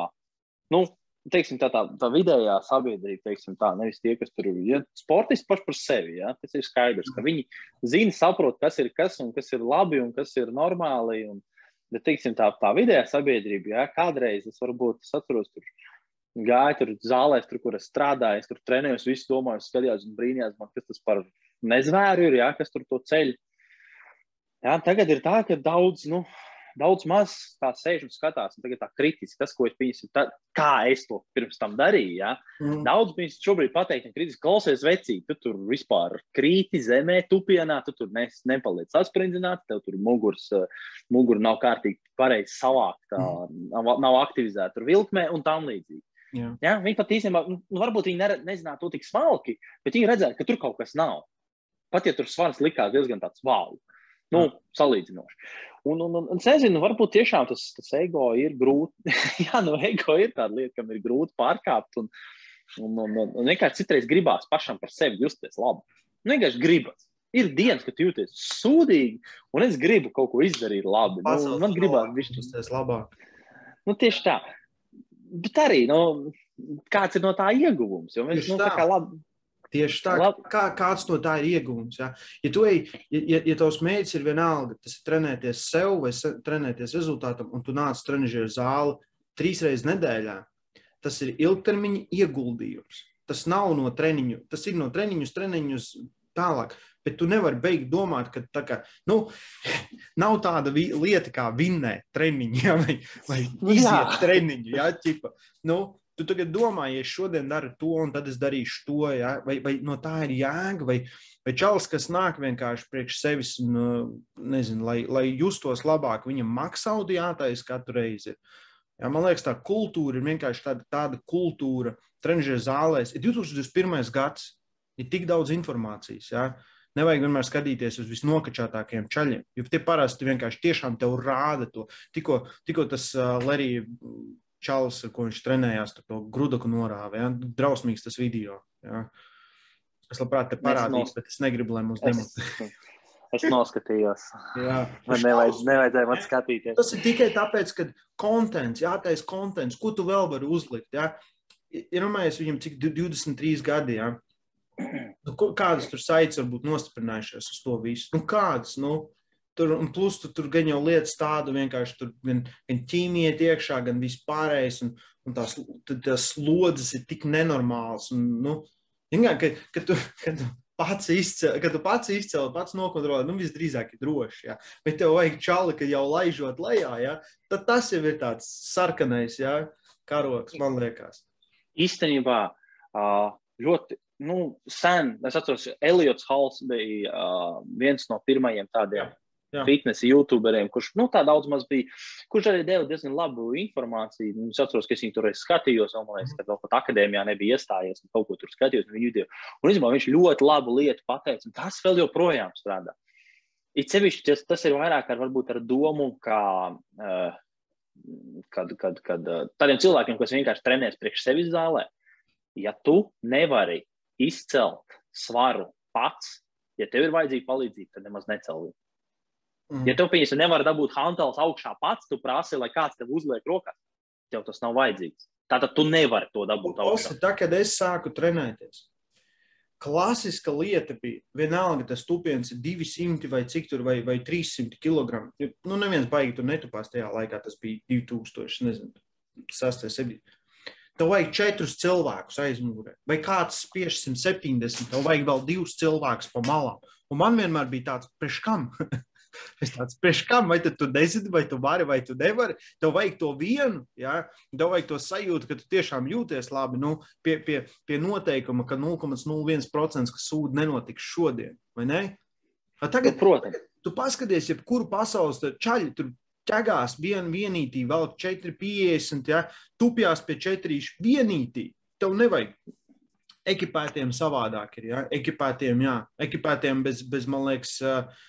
Nu, teiksim, tā, tā, tā vidējā sabiedrība, teiksim, tā, nevis tie, kas tur ir ja, sportisti paši par sevi. Ja, tas ir skaidrs, ka viņi zina, saprot, kas ir kas un kas ir labi un kas ir normāli. Un, bet, teiksim, tā, tā vidējā sabiedrība, ja, kādreiz es varbūt es atceros, tur gāju tur zālēs, tur, kur es strādāju, es tur trenējos, visu domāju, skatījos un brīnījos, man, kas tas par nezvēru ir, ja, kas tur to ceļu. Ja, tagad ir tā, ka daudz, nu, daudz maz tā sēž un skatās, un tagad tā kritiski, tas, ko es pieņemu, tā, kā es to pirms tam darīju. Ja. Mm. Daudz viņas šobrīd pateikt, ka kritiski klausies vecīgi, tu tur vispār krīti zemē, tupienā, tu tur ne, nepaliec sasprindzināts, tev tur mugurs, mugura nav kārtīgi pareizi savākt, mm. nav, nav aktivizēta tur vilkmē un tam līdzīgi. Jā. Ja, viņi pat īstenībā, nu, varbūt viņi ne, nezinātu to tik smalki, bet viņi redzēja, ka tur kaut kas nav. Pat ja tur svars likās diezgan tāds wow, nu, Jā. salīdzinoši. Un, un, un, un es nezinu, varbūt tiešām tas, tas ego ir grūti. Jā, nu, ego ir tāda lieta, kam ir grūti pārkāpt. Un, un, un, un, un vienkārši citreiz gribās pašam par sevi justies labi. Nu, vienkārši gribas. Ir dienas, kad jūties sūdīgi, un es gribu kaut ko izdarīt labi. Nu, man gribās justies labāk. Nu, tieši tā bet arī nu, kāds ir no tā ieguvums? Jo mēs, nu, tā. tā kā labi. Tieši tā, Lab... kā, kāds no tā ir ieguvums. Ja, ja, ej, ja, ja, tavs mērķis ir vienalga, tas ir trenēties sev vai trenēties rezultātam, un tu nāc trenižera zāli trīs reizes nedēļā, tas ir ilgtermiņa ieguldījums. Tas nav no treniņu, tas ir no treniņu uz treniņu uz tālāk. Bet tu nevari beigt domāt, ka tā kā, nu, nav tāda lieta kā vinnēt treniņu, ja, vai, vai iziet treniņu. Ja, ķipa, nu, tu tagad domā, ja es šodien daru to, un tad es darīšu to, ja, vai, vai no tā ir jēga, vai, vai čalis, kas nāk vienkārši priekš sevis, un, nezinu, lai, lai justos labāk, viņam maksātu jātais katru reizi. Ja, man liekas, tā kultūra ir vienkārši tāda, tāda kultūra, trenižera zālēs. Ir 2021. gads, ir tik daudz informācijas. Ja? Nevajag vienmēr skatīties uz visnokačātākajiem čaļiem, jo tie parasti vienkārši tiešām tev rāda to. Tikko, tikko tas uh, Lerija čalis, ko viņš trenējās, to grudaku norāva. Ja? Drausmīgs tas video. Ja? Es labprāt te parādīšu, bet es negribu, lai mums demonstrē. Es noskatījos. Jā, man nevajadz, nevajadzēja man skatīties. Tas ir tikai tāpēc, ka kontents, jātais kontents, ko tu vēl vari uzlikt. Ja? Iedomājies viņam cik 23 gadi. Ja? Nu, kādas tur saites varbūt nostiprinājušās uz to visu? Nu, kādas? Nu, tur, un plus tu, tur gan jau lietas tādu vienkārši tur gan, gan ķīmija iekšā, gan vispārējais. Un, un tās, tās slodzes ir tik nenormālas. Un, nu, ja, ka, ka tu, ka tu pats izcēlīji, kad tu pats izcēlīji, pats nokontrolēji, nu visdrīzāk ir droši. Ja? Bet tev vajag čali, ka jau laižot lejā, ja? tad tas jau ir tāds sarkanais ja? karoks, man liekas. Īstenībā ļoti nu, sen, es atceros, Eliots Hals bija viens no pirmajiem tādiem. Jā fitnesa youtuberiem, kurš nu, tā daudz maz bija, kurš arī deva diezgan labu informāciju. Nu, es atceros, ka es viņu tur skatījos, un man liekas, ka vēl pat akadēmijā nebija iestājies, un kaut ko tur skatījos viņa video. Un īstenībā viņš ļoti labu lietu pateica, un tas vēl joprojām strādā. It sevišķi tas, tas ir vairāk ar, varbūt, ar domu, kā, uh, kad, kad, kad uh, tādiem cilvēkiem, kas vienkārši trenēs priekš sevis zālē, ja tu nevari izcelt svaru pats, ja tev ir vajadzīga palīdzība, tad nemaz necel viņu. Mm. Ja tev, pieņemsim, nevar dabūt hantels augšā pats, tu prasi, lai kāds tev uzliek rokās, tev tas nav vajadzīgs. Tātad tu nevari to dabūt augšā. Tā, kad es sāku trenēties, klasiska lieta bija, vienalga tas tupiens ir 200 vai cik tur, vai, vai 300 kg. Nu, neviens baigi tur netupās tajā laikā, tas bija 2000, nezinu, 6, 7. Tev vajag četrus cilvēkus aizmugurē, vai kāds spiež 170, tev vajag vēl divus cilvēkus pa malām. Un man vienmēr bija tāds, priekš kam? Es tāds, priekš kam, vai tu nezini, vai tu vari, vai tu nevari. Tev vajag to vienu, ja? tev vajag to sajūtu, ka tu tiešām jūties labi nu, pie, pie, pie noteikuma, ka 0,01% kas sūd nenotiks šodien, vai ne? Tagad, nu, protams, tu paskaties, jebkuru pasaules čaļu tur ķegās vien, vienītī, vēl 4,50, ja? tupjās pie 4 vienītī. Tev nevajag ekipētiem savādāk ir. Ja? Ekipētiem, jā, ekipētiem bez, bez man liekas, uh,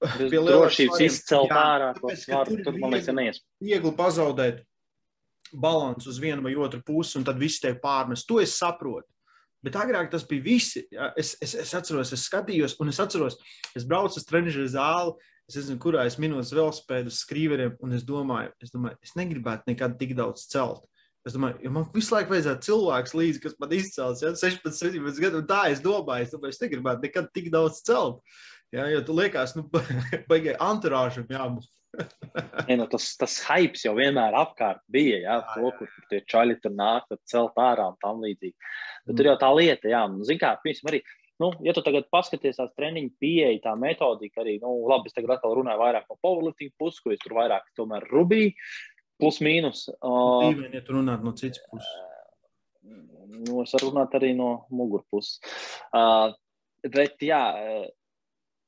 pie drošības izcelt ārā to svaru. Tur, man liekas, neies. Viegli pazaudēt balansu uz vienu vai otru pusi, un tad viss tev pārmest. To es saprotu. Bet agrāk tas bija visi. Ja? Es, es, es atceros, es skatījos, un es atceros, es braucu uz trenižera zāli. Es nezinu, kurā es minūtes velospēdu uz skrīveriem, un es domāju, es domāju, es negribētu nekad tik daudz celt. Es domāju, ja man visu laiku vajadzētu cilvēks līdzi, kas man izcels, ja 16, 17 gadu, tā es domāju, es domāju, es negribētu nekad tik daudz celt. Jā, jo tu liekas, nu, baigai anturāžam jābūt. ja, nu, tas, tas hypes jau vienmēr apkārt bija, jā, jā, to, kur jā. tie čaļi tur nāk, tad celt ārā un tam līdzīgi. Bet mm. tur jau tā lieta, jā, nu, zin kā, piemēram, arī, nu, ja tu tagad paskaties tās treniņu pieeja, tā metodika arī, nu, labi, es tagad atkal runāju vairāk no powerlifting puses, ko es tur vairāk tomēr rubīju, plus mīnus. Uh, Dīvaini, ja tu runāt no citas puses. Nu, es varu runāt arī no mugurpuses. Uh, bet, jā,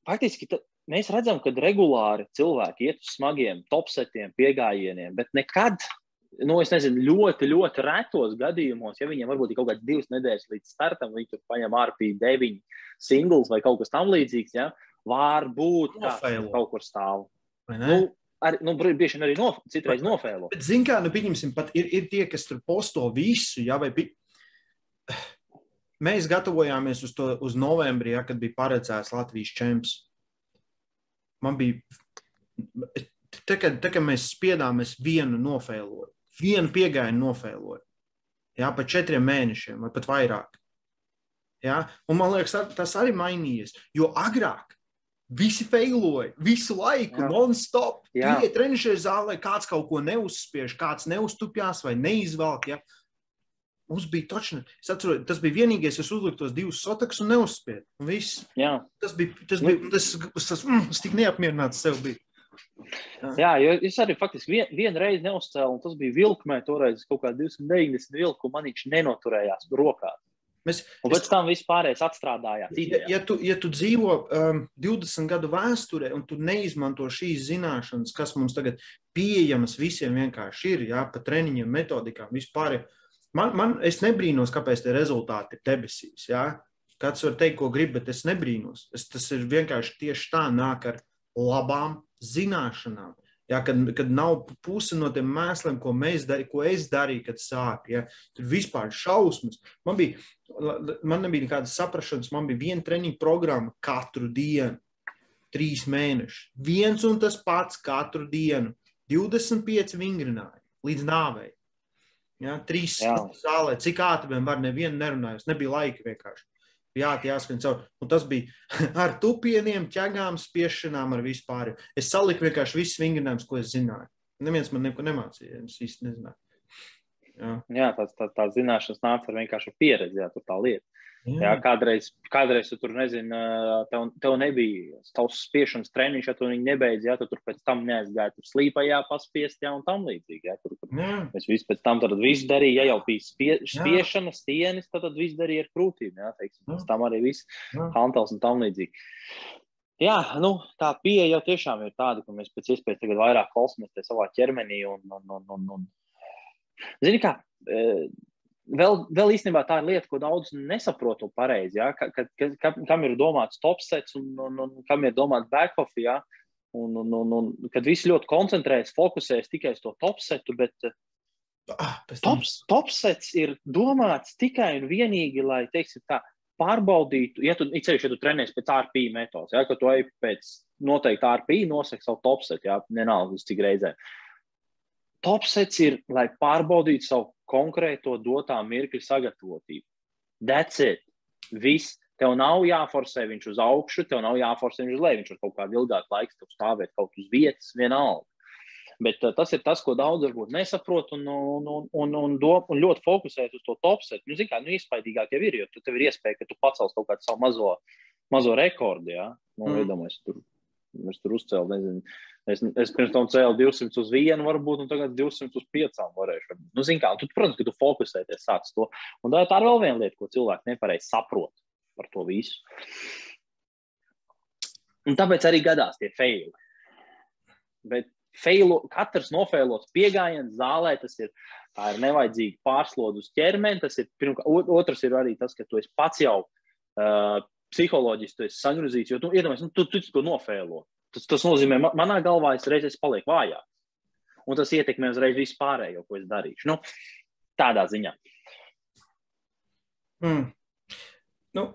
faktiski mēs redzam, ka regulāri cilvēki iet uz smagiem topsetiem, piegājieniem, bet nekad, nu, es nezinu, ļoti, ļoti retos gadījumos, ja viņiem varbūt ir kaut kāds divas nedēļas līdz startam, viņi tur paņem RP9 singls vai kaut kas tam līdzīgs, ja, varbūt kaut kur stāv. Nu, Ar, nu, bieži vien arī no, citreiz nofēlo. Bet, zin kā, nu, pieņemsim, pat ir, ir tie, kas tur posto visu, ja, vai Mēs gatavojāmies uz to uz novembrī, ja, kad bija paredzēts Latvijas čempions. Man bija, te, kad, te, kad mēs spiedām, es vienu nofēloju, vienu piegājienu nofēloju. Jā, pa četriem mēnešiem vai pat vairāk. Jā, un man liekas, tas arī mainījies. Jo agrāk visi failoja visu laiku, non-stop. Tie trenišķi zālē, kāds kaut ko neuzspiež, kāds neuztupjās vai neizvelk. Ja? Mums bija točni. Es atceros, tas bija vienīgais, kas uzlika tos divus sotakus un neuzspēja. Tas bija, tas bija, tas, tas, tas, mm, es tik neapmierināts sev biju. Jā, Jā jo es arī faktiski vien, vienu reizi neuzcēlu, un tas bija vilkmē, toreiz kaut kā 290 vilku, un man viņš nenoturējās rokā. Mēs, un pēc es, tam viss pārējais atstrādājās. Ja, ja, tu, ja tu dzīvo um, 20 gadu vēsturē un tu neizmanto šīs zināšanas, kas mums tagad pieejamas visiem vienkārši ir, jā, pa treniņiem, metodikām, vispār. Uh, Man, man, es nebrīnos, kāpēc tie rezultāti ir debesīs. Ja? Kāds var teikt, ko grib, bet es nebrīnos. Es, tas ir vienkārši tieši tā, nāk ar labām zināšanām. Ja, kad, kad nav puse no tiem mēsliem, ko, darī, ko es darīju, kad sāku. Ja, tur vispār šausmas. Man, bija, man nebija nekādas saprašanas, man bija viena treniņa programma katru dienu, trīs mēnešus. Viens un tas pats katru dienu, 25 vingrinājumi līdz nāvei. Ja, trīs zālē, cik ātri vien var, nevienu nerunājot, nebija laika vienkārši. Jā, jāskan caur. Un tas bija ar tupieniem, ķegām, spiešanām, ar vispār. Es saliku vienkārši visus vingrinājumus, ko es zināju. Neviens man neko nemācīja. Es īsti nezināju. Jā, jā tā, tā, tā zināšanas nāca ar vienkārši pieredzi, jā, tā lieta. Jā. Jā, kādreiz, kādreiz tu tur nezini, tev, tev nebija tavs spiešanas treniņš, ja tu viņu nebeidzi, ja tu tur pēc tam neaizgāji tur slīpajā paspiest, ja un tam līdzīgi. Ja, tur, tur. Mēs visi pēc tam tad visu darīja, ja jau bija spie, spiešana, stienis, tad, tad viss darīja ar krūtīm, ja, teiksim, pēc tam arī viss hantels un tam līdzīgi. Jā, nu, tā pieeja jau tiešām ir tāda, ka mēs pēc iespējas tagad vairāk klausāmies savā ķermenī un, un, un, un, un Zini, kā, vēl, vēl īstenībā tā ir lieta, ko daudz nesaprotu pareizi. Ja? Ka, ka, ka, kam ir domāts topsets un, un, un kam ir domāts backoff. Ja? Un, un, un, un, kad visi ļoti koncentrējas, fokusējas tikai uz to topsetu, bet ah, tops, topsets ir domāts tikai un vienīgi, lai, teiksim, tā, pārbaudītu, ja tu, ceļš, ja tu trenējies pēc RPI metodas, ja, ka tu ej pēc noteikti RPI, nosaka savu topsetu, ja, nenāc uz cik reizēm. Topsets ir, lai pārbaudītu savu konkrēto dotā mirkļa sagatavotību. That's it. Viss. Tev nav jāforsē viņš uz augšu, tev nav jāforsē viņš uz leju. Viņš var kaut kādu ilgāku laiku tev stāvēt kaut uz vietas, vienalga. Bet uh, tas ir tas, ko daudz varbūt nesaprot un, un, un, un, un, do, un ļoti fokusēt uz to topsetu. Nu, kā, nu, iespaidīgāk jau ir, jo tu, tev ir iespēja, ka tu pacels kaut kādu savu mazo, mazo rekordu. Ja? Nu, mm. Iedomājies, tur, tur uzcēl, nezinu, Es, es pirms tam cēlu 200 uz vienu, varbūt, un tagad 200 uz 5 varēšu. Nu, zin kā, tu, protams, ka tu fokusēties sāc to. Un tā, tā ir vēl viena lieta, ko cilvēki nepareizi saprot par to visu. Un tāpēc arī gadās tie faili. Bet feilu, katrs nofēlots piegājiens zālē, tas ir, ir nevajadzīgi pārslodus ķermeni. Tas ir, pirmkār, otrs ir arī tas, ka tu pats jau uh, psiholoģiski sagrozīts, jo tu iedomājies, nu, tu, tu, tu to nofēlo. Tas, tas nozīmē, man, manā galvā es reizes palieku vājāk. Un tas ietekmē uzreiz visu pārējo, ko es darīšu. Nu, tādā ziņā. Mm. Nu,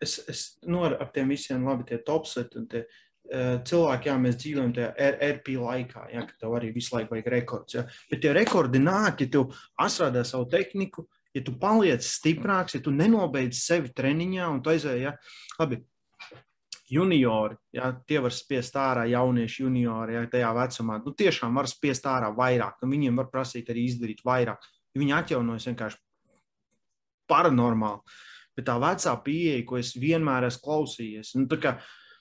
es, es nu, ar, ar tiem visiem labi tie topseti un tie uh, cilvēki, jā, mēs dzīvojam tajā RP laikā, jā, ka tev arī visu laiku vajag rekords. Jā. Bet tie rekordi nāk, ja tu astrādā savu tehniku, ja tu paliec stiprāks, ja tu nenobeidz sevi treniņā un tu aizēji, jā, labi, juniori, ja, tie var spiest ārā jaunieši juniori, ja tajā vecumā. Nu, tiešām var spiest ārā vairāk, un viņiem var prasīt arī izdarīt vairāk. Viņi atjaunojas vienkārši paranormāli. Bet tā vecā pieeja, ko es vienmēr esmu klausījies, nu, kā,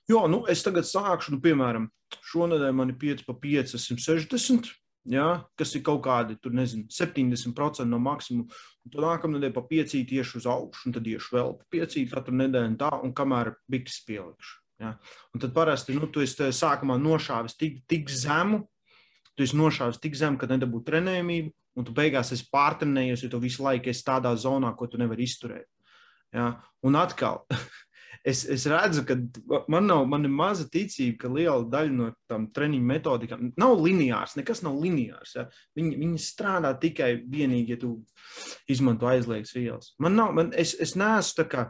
jo, nu, es tagad sākšu, nu, piemēram, šonadēļ man ir 5 pa 5, 160, ja, kas ir kaut kādi, tur nezinu, 70% no maksimuma. Un tad nākamā nedēļa pa piecīt tieši uz augšu, un tad iešu vēl pa piecīt katru nedēļu, tā, un kamēr bikses pielikšu. Ja. Un tad parasti, nu, tu esi sākumā nošāvis tik, tik zemu, tu esi nošāvis tik zemu, ka nedabū trenējumību, un tu beigās esi pārtrenējies, jo tu visu laiku esi tādā zonā, ko tu nevari izturēt. Ja. Un atkal, es, es redzu, ka man, nav, man ir maza ticība, ka liela daļa no tām treniņu metodikām nav lineārs. Nekas nav lineārs. Ja? Viņi, viņi strādā tikai vienīgi, ja tu izmanto aizliegas vielas. Man nav, man, es, es neesmu tā kā.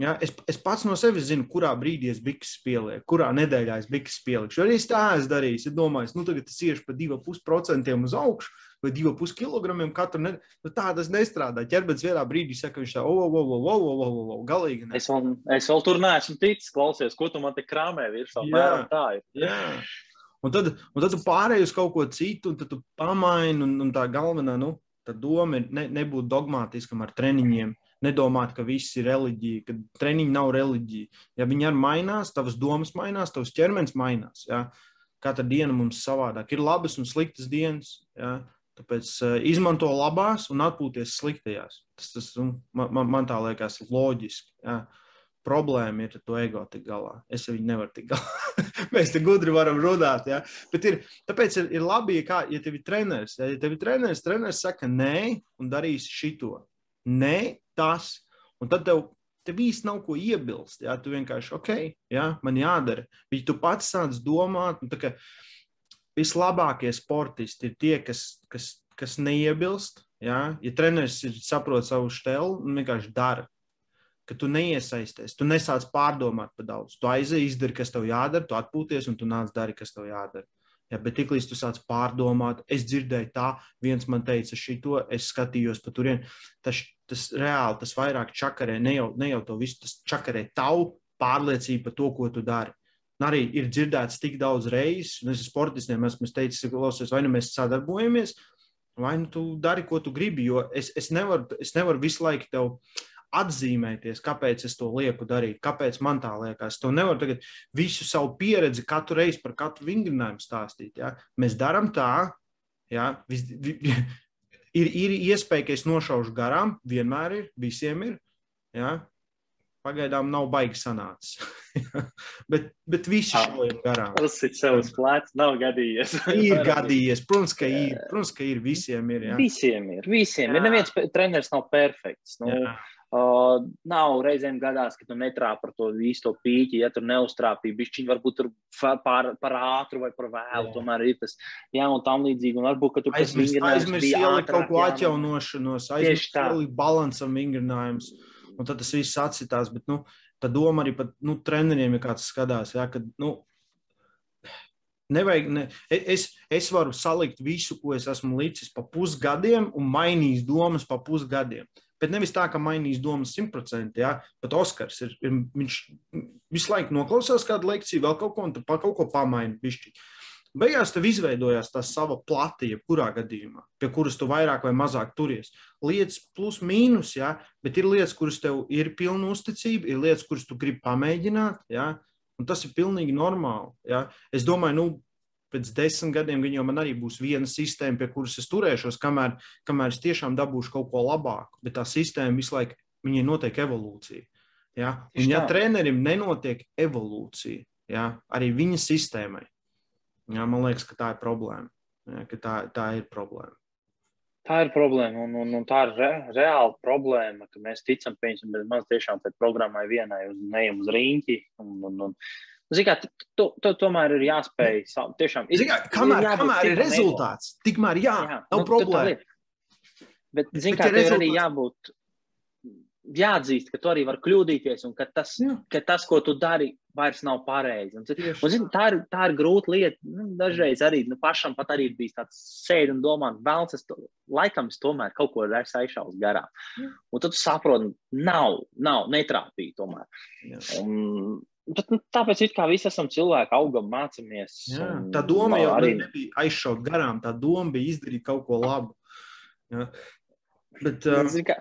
Ja, es, es pats no sevis zinu, kurā brīdī es bikses pielieku, kurā nedēļā es bikses pieliku. Arī es tā esmu darījis. Es domāju, nu tagad es iešu pa 2,5% uz augšu, vai 2,5 kg katru nedēļu. Nu, tā tas nestrādā. Ķermenis vienā brīdī saka, viņš tā, o, o, o, o, o, o, o, galīgi. Ne. Es, vēl, es vēl tur neesmu ticis, klausies, ko tu man te krāmē virsū. Tā ir. Jā. Un tad, un tad tu pārēji uz kaut ko citu, un tu pamaini, un, un tā galvenā, nu, tā doma ir ne, nebūt dogmātiskam ar treniņiem. Nedomāt, ka viss ir reliģija, ka treniņi nav reliģija. Ja viņi arī mainās, tavas domas mainās, tavs ķermenis mainās. Ja? Katra diena mums savādāk. Ir labas un sliktas dienas. Ja? Tāpēc uh, izmanto labās un atpūties sliktajās. Tas, tas nu, man, man tā liekas loģiski. Jā. Problēma ir ar to ego tik galā. Es viņu nevaru tik galā. Mēs te gudri varam runāt. Ja? Bet ir, tāpēc ir, ir labi, ja, kā, ja tev ir treneris. Ja, ja tev ir treneris, treneris saka nē un darīs šito. Nē, tas. Un tad tev tev īsti nav ko iebilst. Jā, tu vienkārši, ok, jā, man jādara. Bet tu pats sāc domāt, nu, ka vislabākie sportisti ir tie, kas, kas, kas neiebilst. Jā. Ja treneris saprot savu stēlu, vienkārši dara. Ka tu neiesaisties, tu nesāc pārdomāt par daudz. Tu aizēji, izdari, kas tev jādara, tu atpūties un tu nāc dari, kas tev jādara. Ja, bet tiklīdz tu sāc pārdomāt, es dzirdēju tā, viens man teica šito, es skatījos pa turieni. Tas, tas reāli, tas vairāk čakarē, ne jau, ne jau to visu, tas čakarē tavu pārliecību par to, ko tu dari. Arī ir dzirdēts tik daudz reizes, un es sportistiem esmu teicis, klausies, vai nu mēs sadarbojamies, vai nu tu dari, ko tu gribi, jo es, es, nevaru, es nevaru visu laiku tev atzīmēties, kāpēc es to lieku darīt, kāpēc man tā liekas. To nevaru tagad visu savu pieredzi katru reizi par katru vingrinājumu stāstīt. Ja? Mēs darām tā, ja? Vis, vi, ir, ir iespēja, ka es nošaušu garām, vienmēr ir, visiem ir. Ja? Pagaidām nav baigi sanācis. bet, bet visi šaujam garām. Tas ir savs plēts, nav gadījies. ir gadījies. Protams, ka ir. Protams, ka ir. Visiem ir. Ja? Visiem ir. Visiem ir. Neviens treneris nav perfekts. Nu, jā. Uh, nav reizēm gadās, ka tu netrāpi par to visu to pīķi, ja tur neuztrāpīji. Bišķiņ varbūt tur par, par ātru vai par vēlu, jā. tomēr ir tas, jā, un tam līdzīgi. Un varbūt, ka tur vingrinājums bija ātrāk. Kaut ko atjaunošanos, aizmirst ielikt balansam vingrinājums, un tad tas viss atsitās. Bet, nu, tā doma arī pat, nu, treneriem ir kāds skatās, jā, ka, nu, Nevajag, ne, e, es, es varu salikt visu, ko es esmu licis pa pusgadiem, un mainīt domas pa pusgadiem. Bet nevis tā, ka mainīs domas simtprocentīgi. Ja? Pat Oskars ir, ir, viņš visu laiku noklausās kādu lekciju, vēl kaut ko, un pa kaut ko pamaina. Bišķi. Beigās tev izveidojās tā sava plati, jebkurā gadījumā, pie kuras tu vairāk vai mazāk turies. Lietas plus mīnus, ja? bet ir lietas, kuras tev ir pilna uzticība, ir lietas, kuras tu gribi pamēģināt, ja? un tas ir pilnīgi normāli. Ja? Es domāju, nu, pēc desmit gadiem man arī būs viena sistēma, pie kuras es turēšos, kamēr, kamēr es tiešām dabūšu kaut ko labāku. Bet tā sistēma visu laiku, viņai notiek evolūcija. Ja? Un, ja trenerim nenotiek evolūcija, ja? arī viņa sistēmai, ja? man liekas, ka tā ir problēma. Ja? Tā, tā ir problēma. Tā ir problēma, un, un, un tā ir re, reāla problēma, ka mēs ticam, piemēram, bet maz tiešām tai programmai vienai uz neiem uz rīņķi. Un, un, un, Kā, tu, tu, tomēr ir jāspēj. Tiešām, ir, kā, kamēr, ir kamēr ir rezultāts, tikmēr jā, jā nav nu, problēma. Bet, zin, kā, tev ir arī jābūt, jāatzīst, ka tu arī vari kļūdīties un ka tas, jā. ka tas ko tu dari, vairs nav pareizi. Un, un, zin, tā, ir, tā ir grūta lieta. Nu, dažreiz arī nu, pašam pat arī bijis tāds sēdi un domā, vēlams, es to, laikam es tomēr kaut ko esmu aizšaus garām. Jā. Un tad tu saproti, nav, nav, netrāpīja tomēr. Un, Bet, nu, tāpēc it kā visi esam cilvēki, augam, mācāmies. Jā, tā doma jau arī nebija aizšaut garām. Tā doma bija izdarīt kaut ko labu. Jā. Bet, uh... Kā,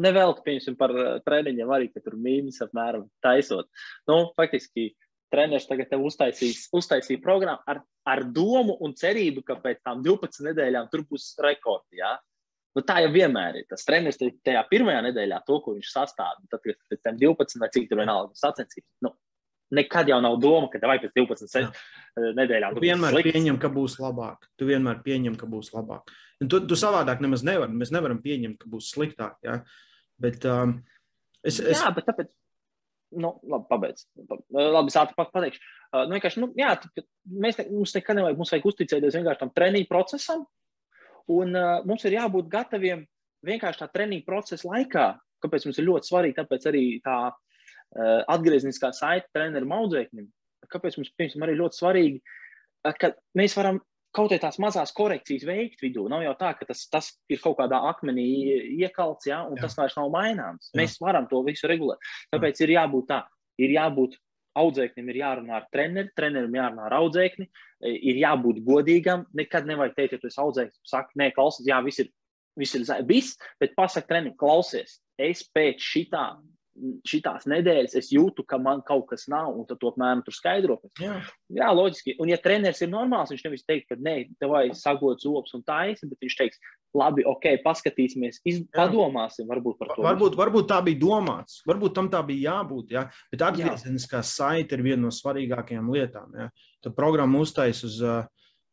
nevelk, piemēram, par uh, treniņiem arī, ka tur mīnus apmēram taisot. Nu, faktiski, treneris tagad tev uztaisīs, uztaisīja programmu ar, ar domu un cerību, ka pēc tam 12 nedēļām tur būs rekordi. Ja? Nu, tā jau vienmēr ir. Tas treneris tajā pirmajā nedēļā to, ko viņš sastāv, tad pēc tam 12 vai cik tur vienalga sacensības. Nu, nekad jau nav doma, ka vai pēc 12 Jā. Eh, nedēļām. Tu vienmēr slikts. pieņem, ka būs labāk. Tu vienmēr pieņem, ka būs labāk. Un tu, tu savādāk nemaz nevari. Mēs nevaram pieņemt, ka būs sliktāk. Ja? Bet, um, es, es... Jā, bet tāpēc. Nu, labi, pabeidz. Labi, es ātri pateikšu. Uh, nu, nu, jā, mēs ne, mums nekad nevajag, mums vajag uzticēties vienkārši tam treniņu procesam, un uh, mums ir jābūt gataviem vienkārši tā treniņu procesa laikā. Kāpēc mums ir ļoti svarīgi, tāpēc arī tā Eh, atgriezniskā saite trenerim audzēknim. Kāpēc mums, piemēram, arī ļoti svarīgi, eh, ka mēs varam kaut kā tās mazās korekcijas veikt vidū. Nav jau tā, ka tas, tas ir kaut kādā akmenī iekalts, ja, un jā. tas vairs nav maināms. Jā. Mēs varam to visu regulēt. Tāpēc jā. ir jābūt tā, ir jābūt audzēknim, ir jārunā ar treneri, trenerim jārunā ar audzēkni, eh, ir jābūt godīgam. Nekad nevajag teikt, ja tu esi audzēknis, saka, nē, klausies, jā, viss ir, viss ir viss, bet pasaka trenerim, klausies, es pēc šitā šitās nedēļas es jūtu, ka man kaut kas nav, un tad apmēram tur skaidro. Jā. jā, loģiski. Un, ja treneris ir normāls, viņš nevis teiks, ka nē, tev vajag sagot zobus un taisa, bet viņš teiks, labi, ok, paskatīsimies, iz... padomāsim varbūt par to. Varbūt, varbūt tā bija domāts, varbūt tam tā bija jābūt, jā. bet atgriezeniskā saite ir viena no svarīgākajām lietām. Jā. Tad programma uztais uz. Uh,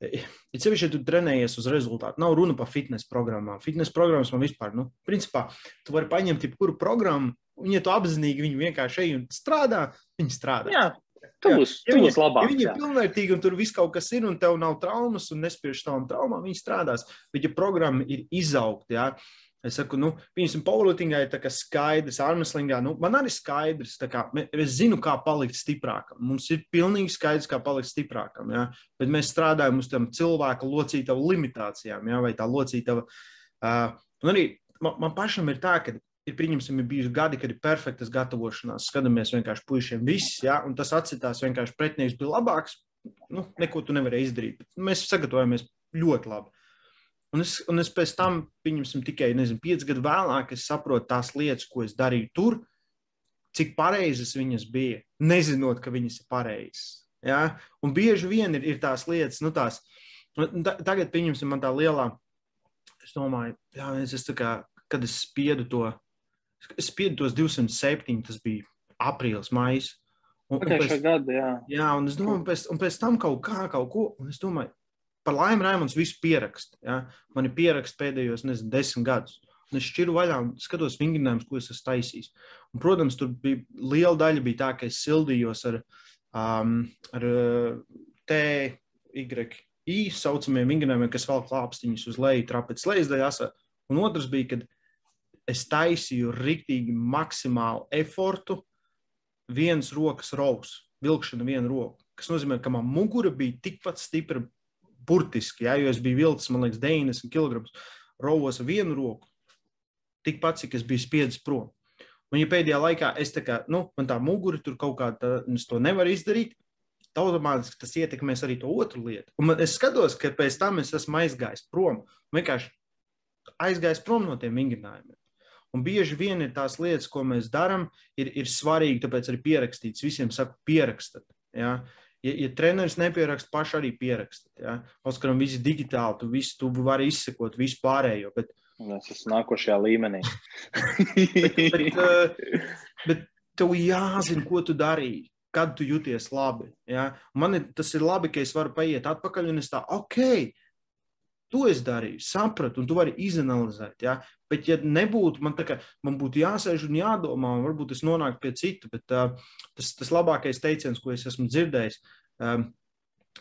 Ir sevišķi, ja tu trenējies uz rezultātu. Nav runa par fitnes programmām. Fitnes programmas man vispār, nu, principā, tu vari paņemt jebkuru programmu Un, ja tu apzinīgi viņu vienkārši ej un strādā, viņi strādā. Jā. Tu būsi, ja tu būsi labāk. Ja viņi ir pilnvērtīgi un tur viss kaut kas ir, un tev nav traumas un nespiež tavām traumām, viņi strādās. Bet, ja programma ir izaugta, ja, Es saku, nu, piemēram, powerliftingā ir skaidrs, armslingā. Nu, man arī skaidrs, kā, es zinu, kā palikt stiprākam. Mums ir pilnīgi skaidrs, kā palikt stiprākam. Ja? Bet mēs strādājam uz tam cilvēka locītavu limitācijām, ja? vai tā locītava. Uh, un arī man, man pašam ir tā, ka ir, pieņemsim, ir bijuši gadi, kad ir perfektas gatavošanās. Skatāmies vienkārši puišiem viss, ja? un tas atcitās vienkārši pretinieks bija labāks. Nu, neko tu nevari izdarīt. Mēs sagatavojamies ļoti labi. Un es, un es pēc tam, pieņemsim, tikai nezinu, pieci gadi vēlāk, es saprotu tās lietas, ko es darīju tur, cik pareizas viņas bija, nezinot, ka viņas ir pareizas. Ja? Un bieži vien ir, ir tās lietas, nu tās, ta, tagad, pieņemsim, man tā lielā, es domāju, jā, es, es kā, kad es spiedu to, es spiedu tos 207, tas bija aprīlis, maijs. Un, un pēc, gada, jā. jā, un es domāju, pēc, un pēc tam kaut kā, kaut ko, un es domāju, par laimi Raimons visu pieraksta. Ja? Man ir pieraksts pēdējos, nezinu, desmit gadus. Un es šķiru vaļā un skatos vingrinājumus, ko es esmu taisījis. Un, protams, tur bija liela daļa bija tā, ka es sildījos ar, um, ar TYI saucamiem vingrinājumiem, kas vēl klāpstiņus uz leju, trapec lejas daļā. Un otrs bija, kad es taisīju riktīgi maksimālu efortu viens rokas rovs, vilkšana vienu roku. Tas nozīmē, ka man mugura bija tikpat stipra burtiski, ja, jo es biju vilcis, man liekas, 90 kg rovos ar vienu roku, tikpat, cik es biju spiedzis prom. Un, ja pēdējā laikā es tā kā, nu, man tā mugura tur kaut kā, tā, es to nevaru izdarīt, automātiski tas ietekmēs arī to otru lietu. Un man, es skatos, ka pēc tam es esmu aizgājis prom, vienkārši aizgājis prom no tiem vingrinājumiem. Un bieži vien ir tās lietas, ko mēs darām, ir, ir svarīgi, tāpēc arī pierakstīts. Visiem saka, pierakstat. Ja? Ja, ja treneris nepieraksta, paši arī pierakstat. Ja? Oskaram, viss digitāli, tu visu tu vari izsekot, visu pārējo. Bet... Es esmu nākošajā līmenī. bet, bet, uh, bet tev jāzina, ko tu darīji. Kad tu jūties labi. Ja? Man ir, tas ir labi, ka es varu paiet atpakaļ un es tā, ok, To es darīju, sapratu, un tu vari izanalizēt. Ja? Bet, ja nebūtu, man, kā, man būtu jāsēž un jādomā, un varbūt es nonāktu pie cita. Bet uh, tas, tas labākais teiciens, ko es esmu dzirdējis, um,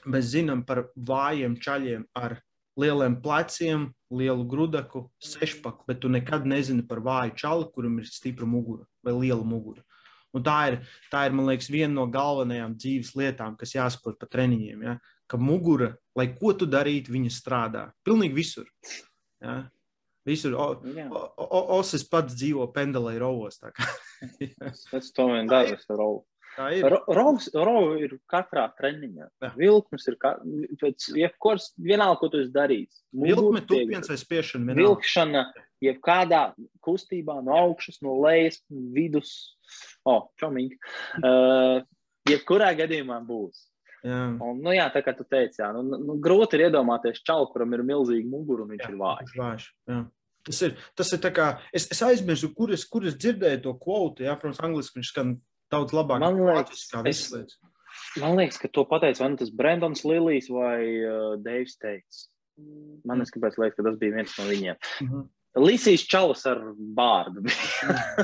mēs zinām par vājiem čaļiem ar lieliem pleciem, lielu grudaku, sešpaku, bet tu nekad nezini par vāju čali, kuram ir stipra mugura vai liela mugura. Un tā ir, tā ir, man liekas, viena no galvenajām dzīves lietām, kas jāsaprot par treniņiem. Ja? ka mugura, lai ko tu darītu, viņa strādā. Pilnīgi visur. Ja? Visur. O, o, o, Osis pats dzīvo pendelē rovos. es to vien daru ar rovu. Rovs ro, ir katrā treniņā. Jā. Vilkums ir ka, pēc jebkuras, vienalga, ko tu esi darījis. Vilkme, tupiens vai spiešana. Vienalga. Vilkšana, jebkādā kustībā no augšas, no lejas, vidus. O, oh, čomīgi. Uh, jebkurā gadījumā būs. Jā. Un, nu, jā, tā kā tu teici, jā, nu, nu, grūti ir iedomāties čalu, kuram ir milzīga mugura un viņš jā, ir vājš. vājš tas ir, tas ir tā kā, es, es aizmirsu, kur es, kur es dzirdēju to kvotu, jā, protams, angliski viņš skan daudz labāk. Man liekas, es, man liekas, ka to pateica vai nu tas Brendons Lilijs vai uh, Deivs Teits. Man liekas, kāpēc liekas, ka tas bija viens no viņiem. Mm -hmm. Lisīs čalis ar bārdu.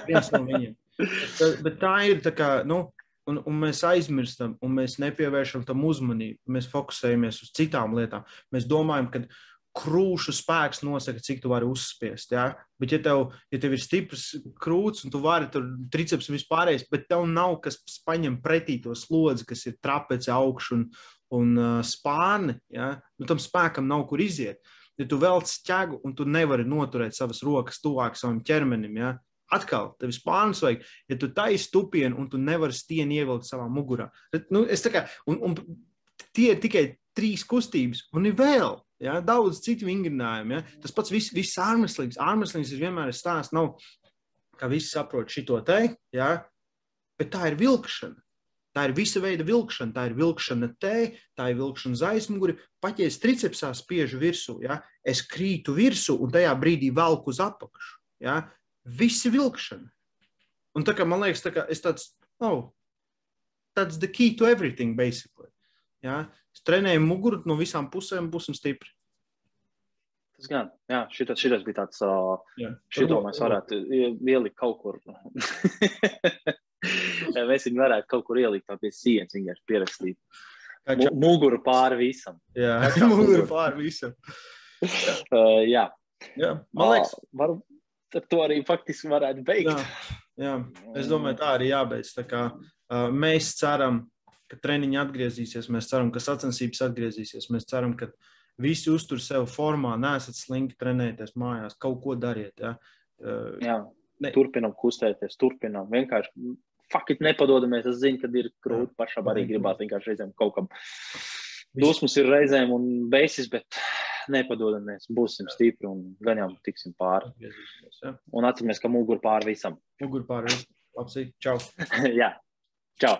viens no viņiem. Bet, bet tā ir tā kā, nu, un, un mēs aizmirstam, un mēs nepievēršam tam uzmanību. Mēs fokusējamies uz citām lietām. Mēs domājam, ka krūšu spēks nosaka, cik tu vari uzspiest. Ja? Bet, ja tev, ja tev ir stiprs krūts un tu vari tur triceps vispārējais, bet tev nav kas paņem pretī to slodzi, kas ir trapeci augšu un, un uh, spārni, ja? nu, tam spēkam nav kur iziet. Ja tu velc ķēgu un tu nevari noturēt savas rokas tuvāk savam ķermenim, ja? Atkal, tev ir spārns vajag, ja tu taisi tupienu un tu nevari stieni ievilkt savā mugurā. Bet, nu, kā, un, un tie ir tikai trīs kustības, un ir vēl ja, daudz citu vingrinājumu. Ja. Tas pats viss, viss ārmeslīgs. Ārmeslīgs ir vienmēr stāsts, nav, kā visi saprot šito te, ja, bet tā ir vilkšana. Tā ir visa veida vilkšana. Tā ir vilkšana te, tā ir vilkšana aizmuguri. Pat ja es tricepsā spiežu virsū, ja, es krītu virsū un tajā brīdī velku uz apakšu. Ja, Visi vilkšana. Un tā kā man liekas, tā kā es tāds, oh, that's the key to everything, basically. Ja? Es trenēju muguru no visām pusēm, būsim stipri. Tas gan, jā, šitas, šitas bija tāds, uh, jā. šito mēs varētu ielikt kaut kur. mēs viņu varētu kaut kur ielikt pie sienas, vienkārši pierakstīt. Ča... Muguru pāri visam. Jā, muguru pāri visam. uh, jā. jā, man liekas. Uh, var, ar to arī faktiski varētu beigt. Jā, jā. es domāju, tā arī jābeidz. Tā kā, uh, mēs ceram, ka treniņi atgriezīsies, mēs ceram, ka sacensības atgriezīsies, mēs ceram, ka visi uztur sev formā, nesat slinki trenēties mājās, kaut ko dariet. Ja? Uh, jā, ne. turpinam kustēties, turpinam vienkārši fakti nepadodamies. Es zinu, ka ir grūti pašam arī gribēt vienkārši reizēm kaut kam. Dusmas ir reizēm un beisis, bet nepadodamies. Būsim stipri un gan jau tiksim pāri. Un atceramies, ka mugur pāri visam. Mugur pāri visam. Apsveikt. Čau. Jā. Čau.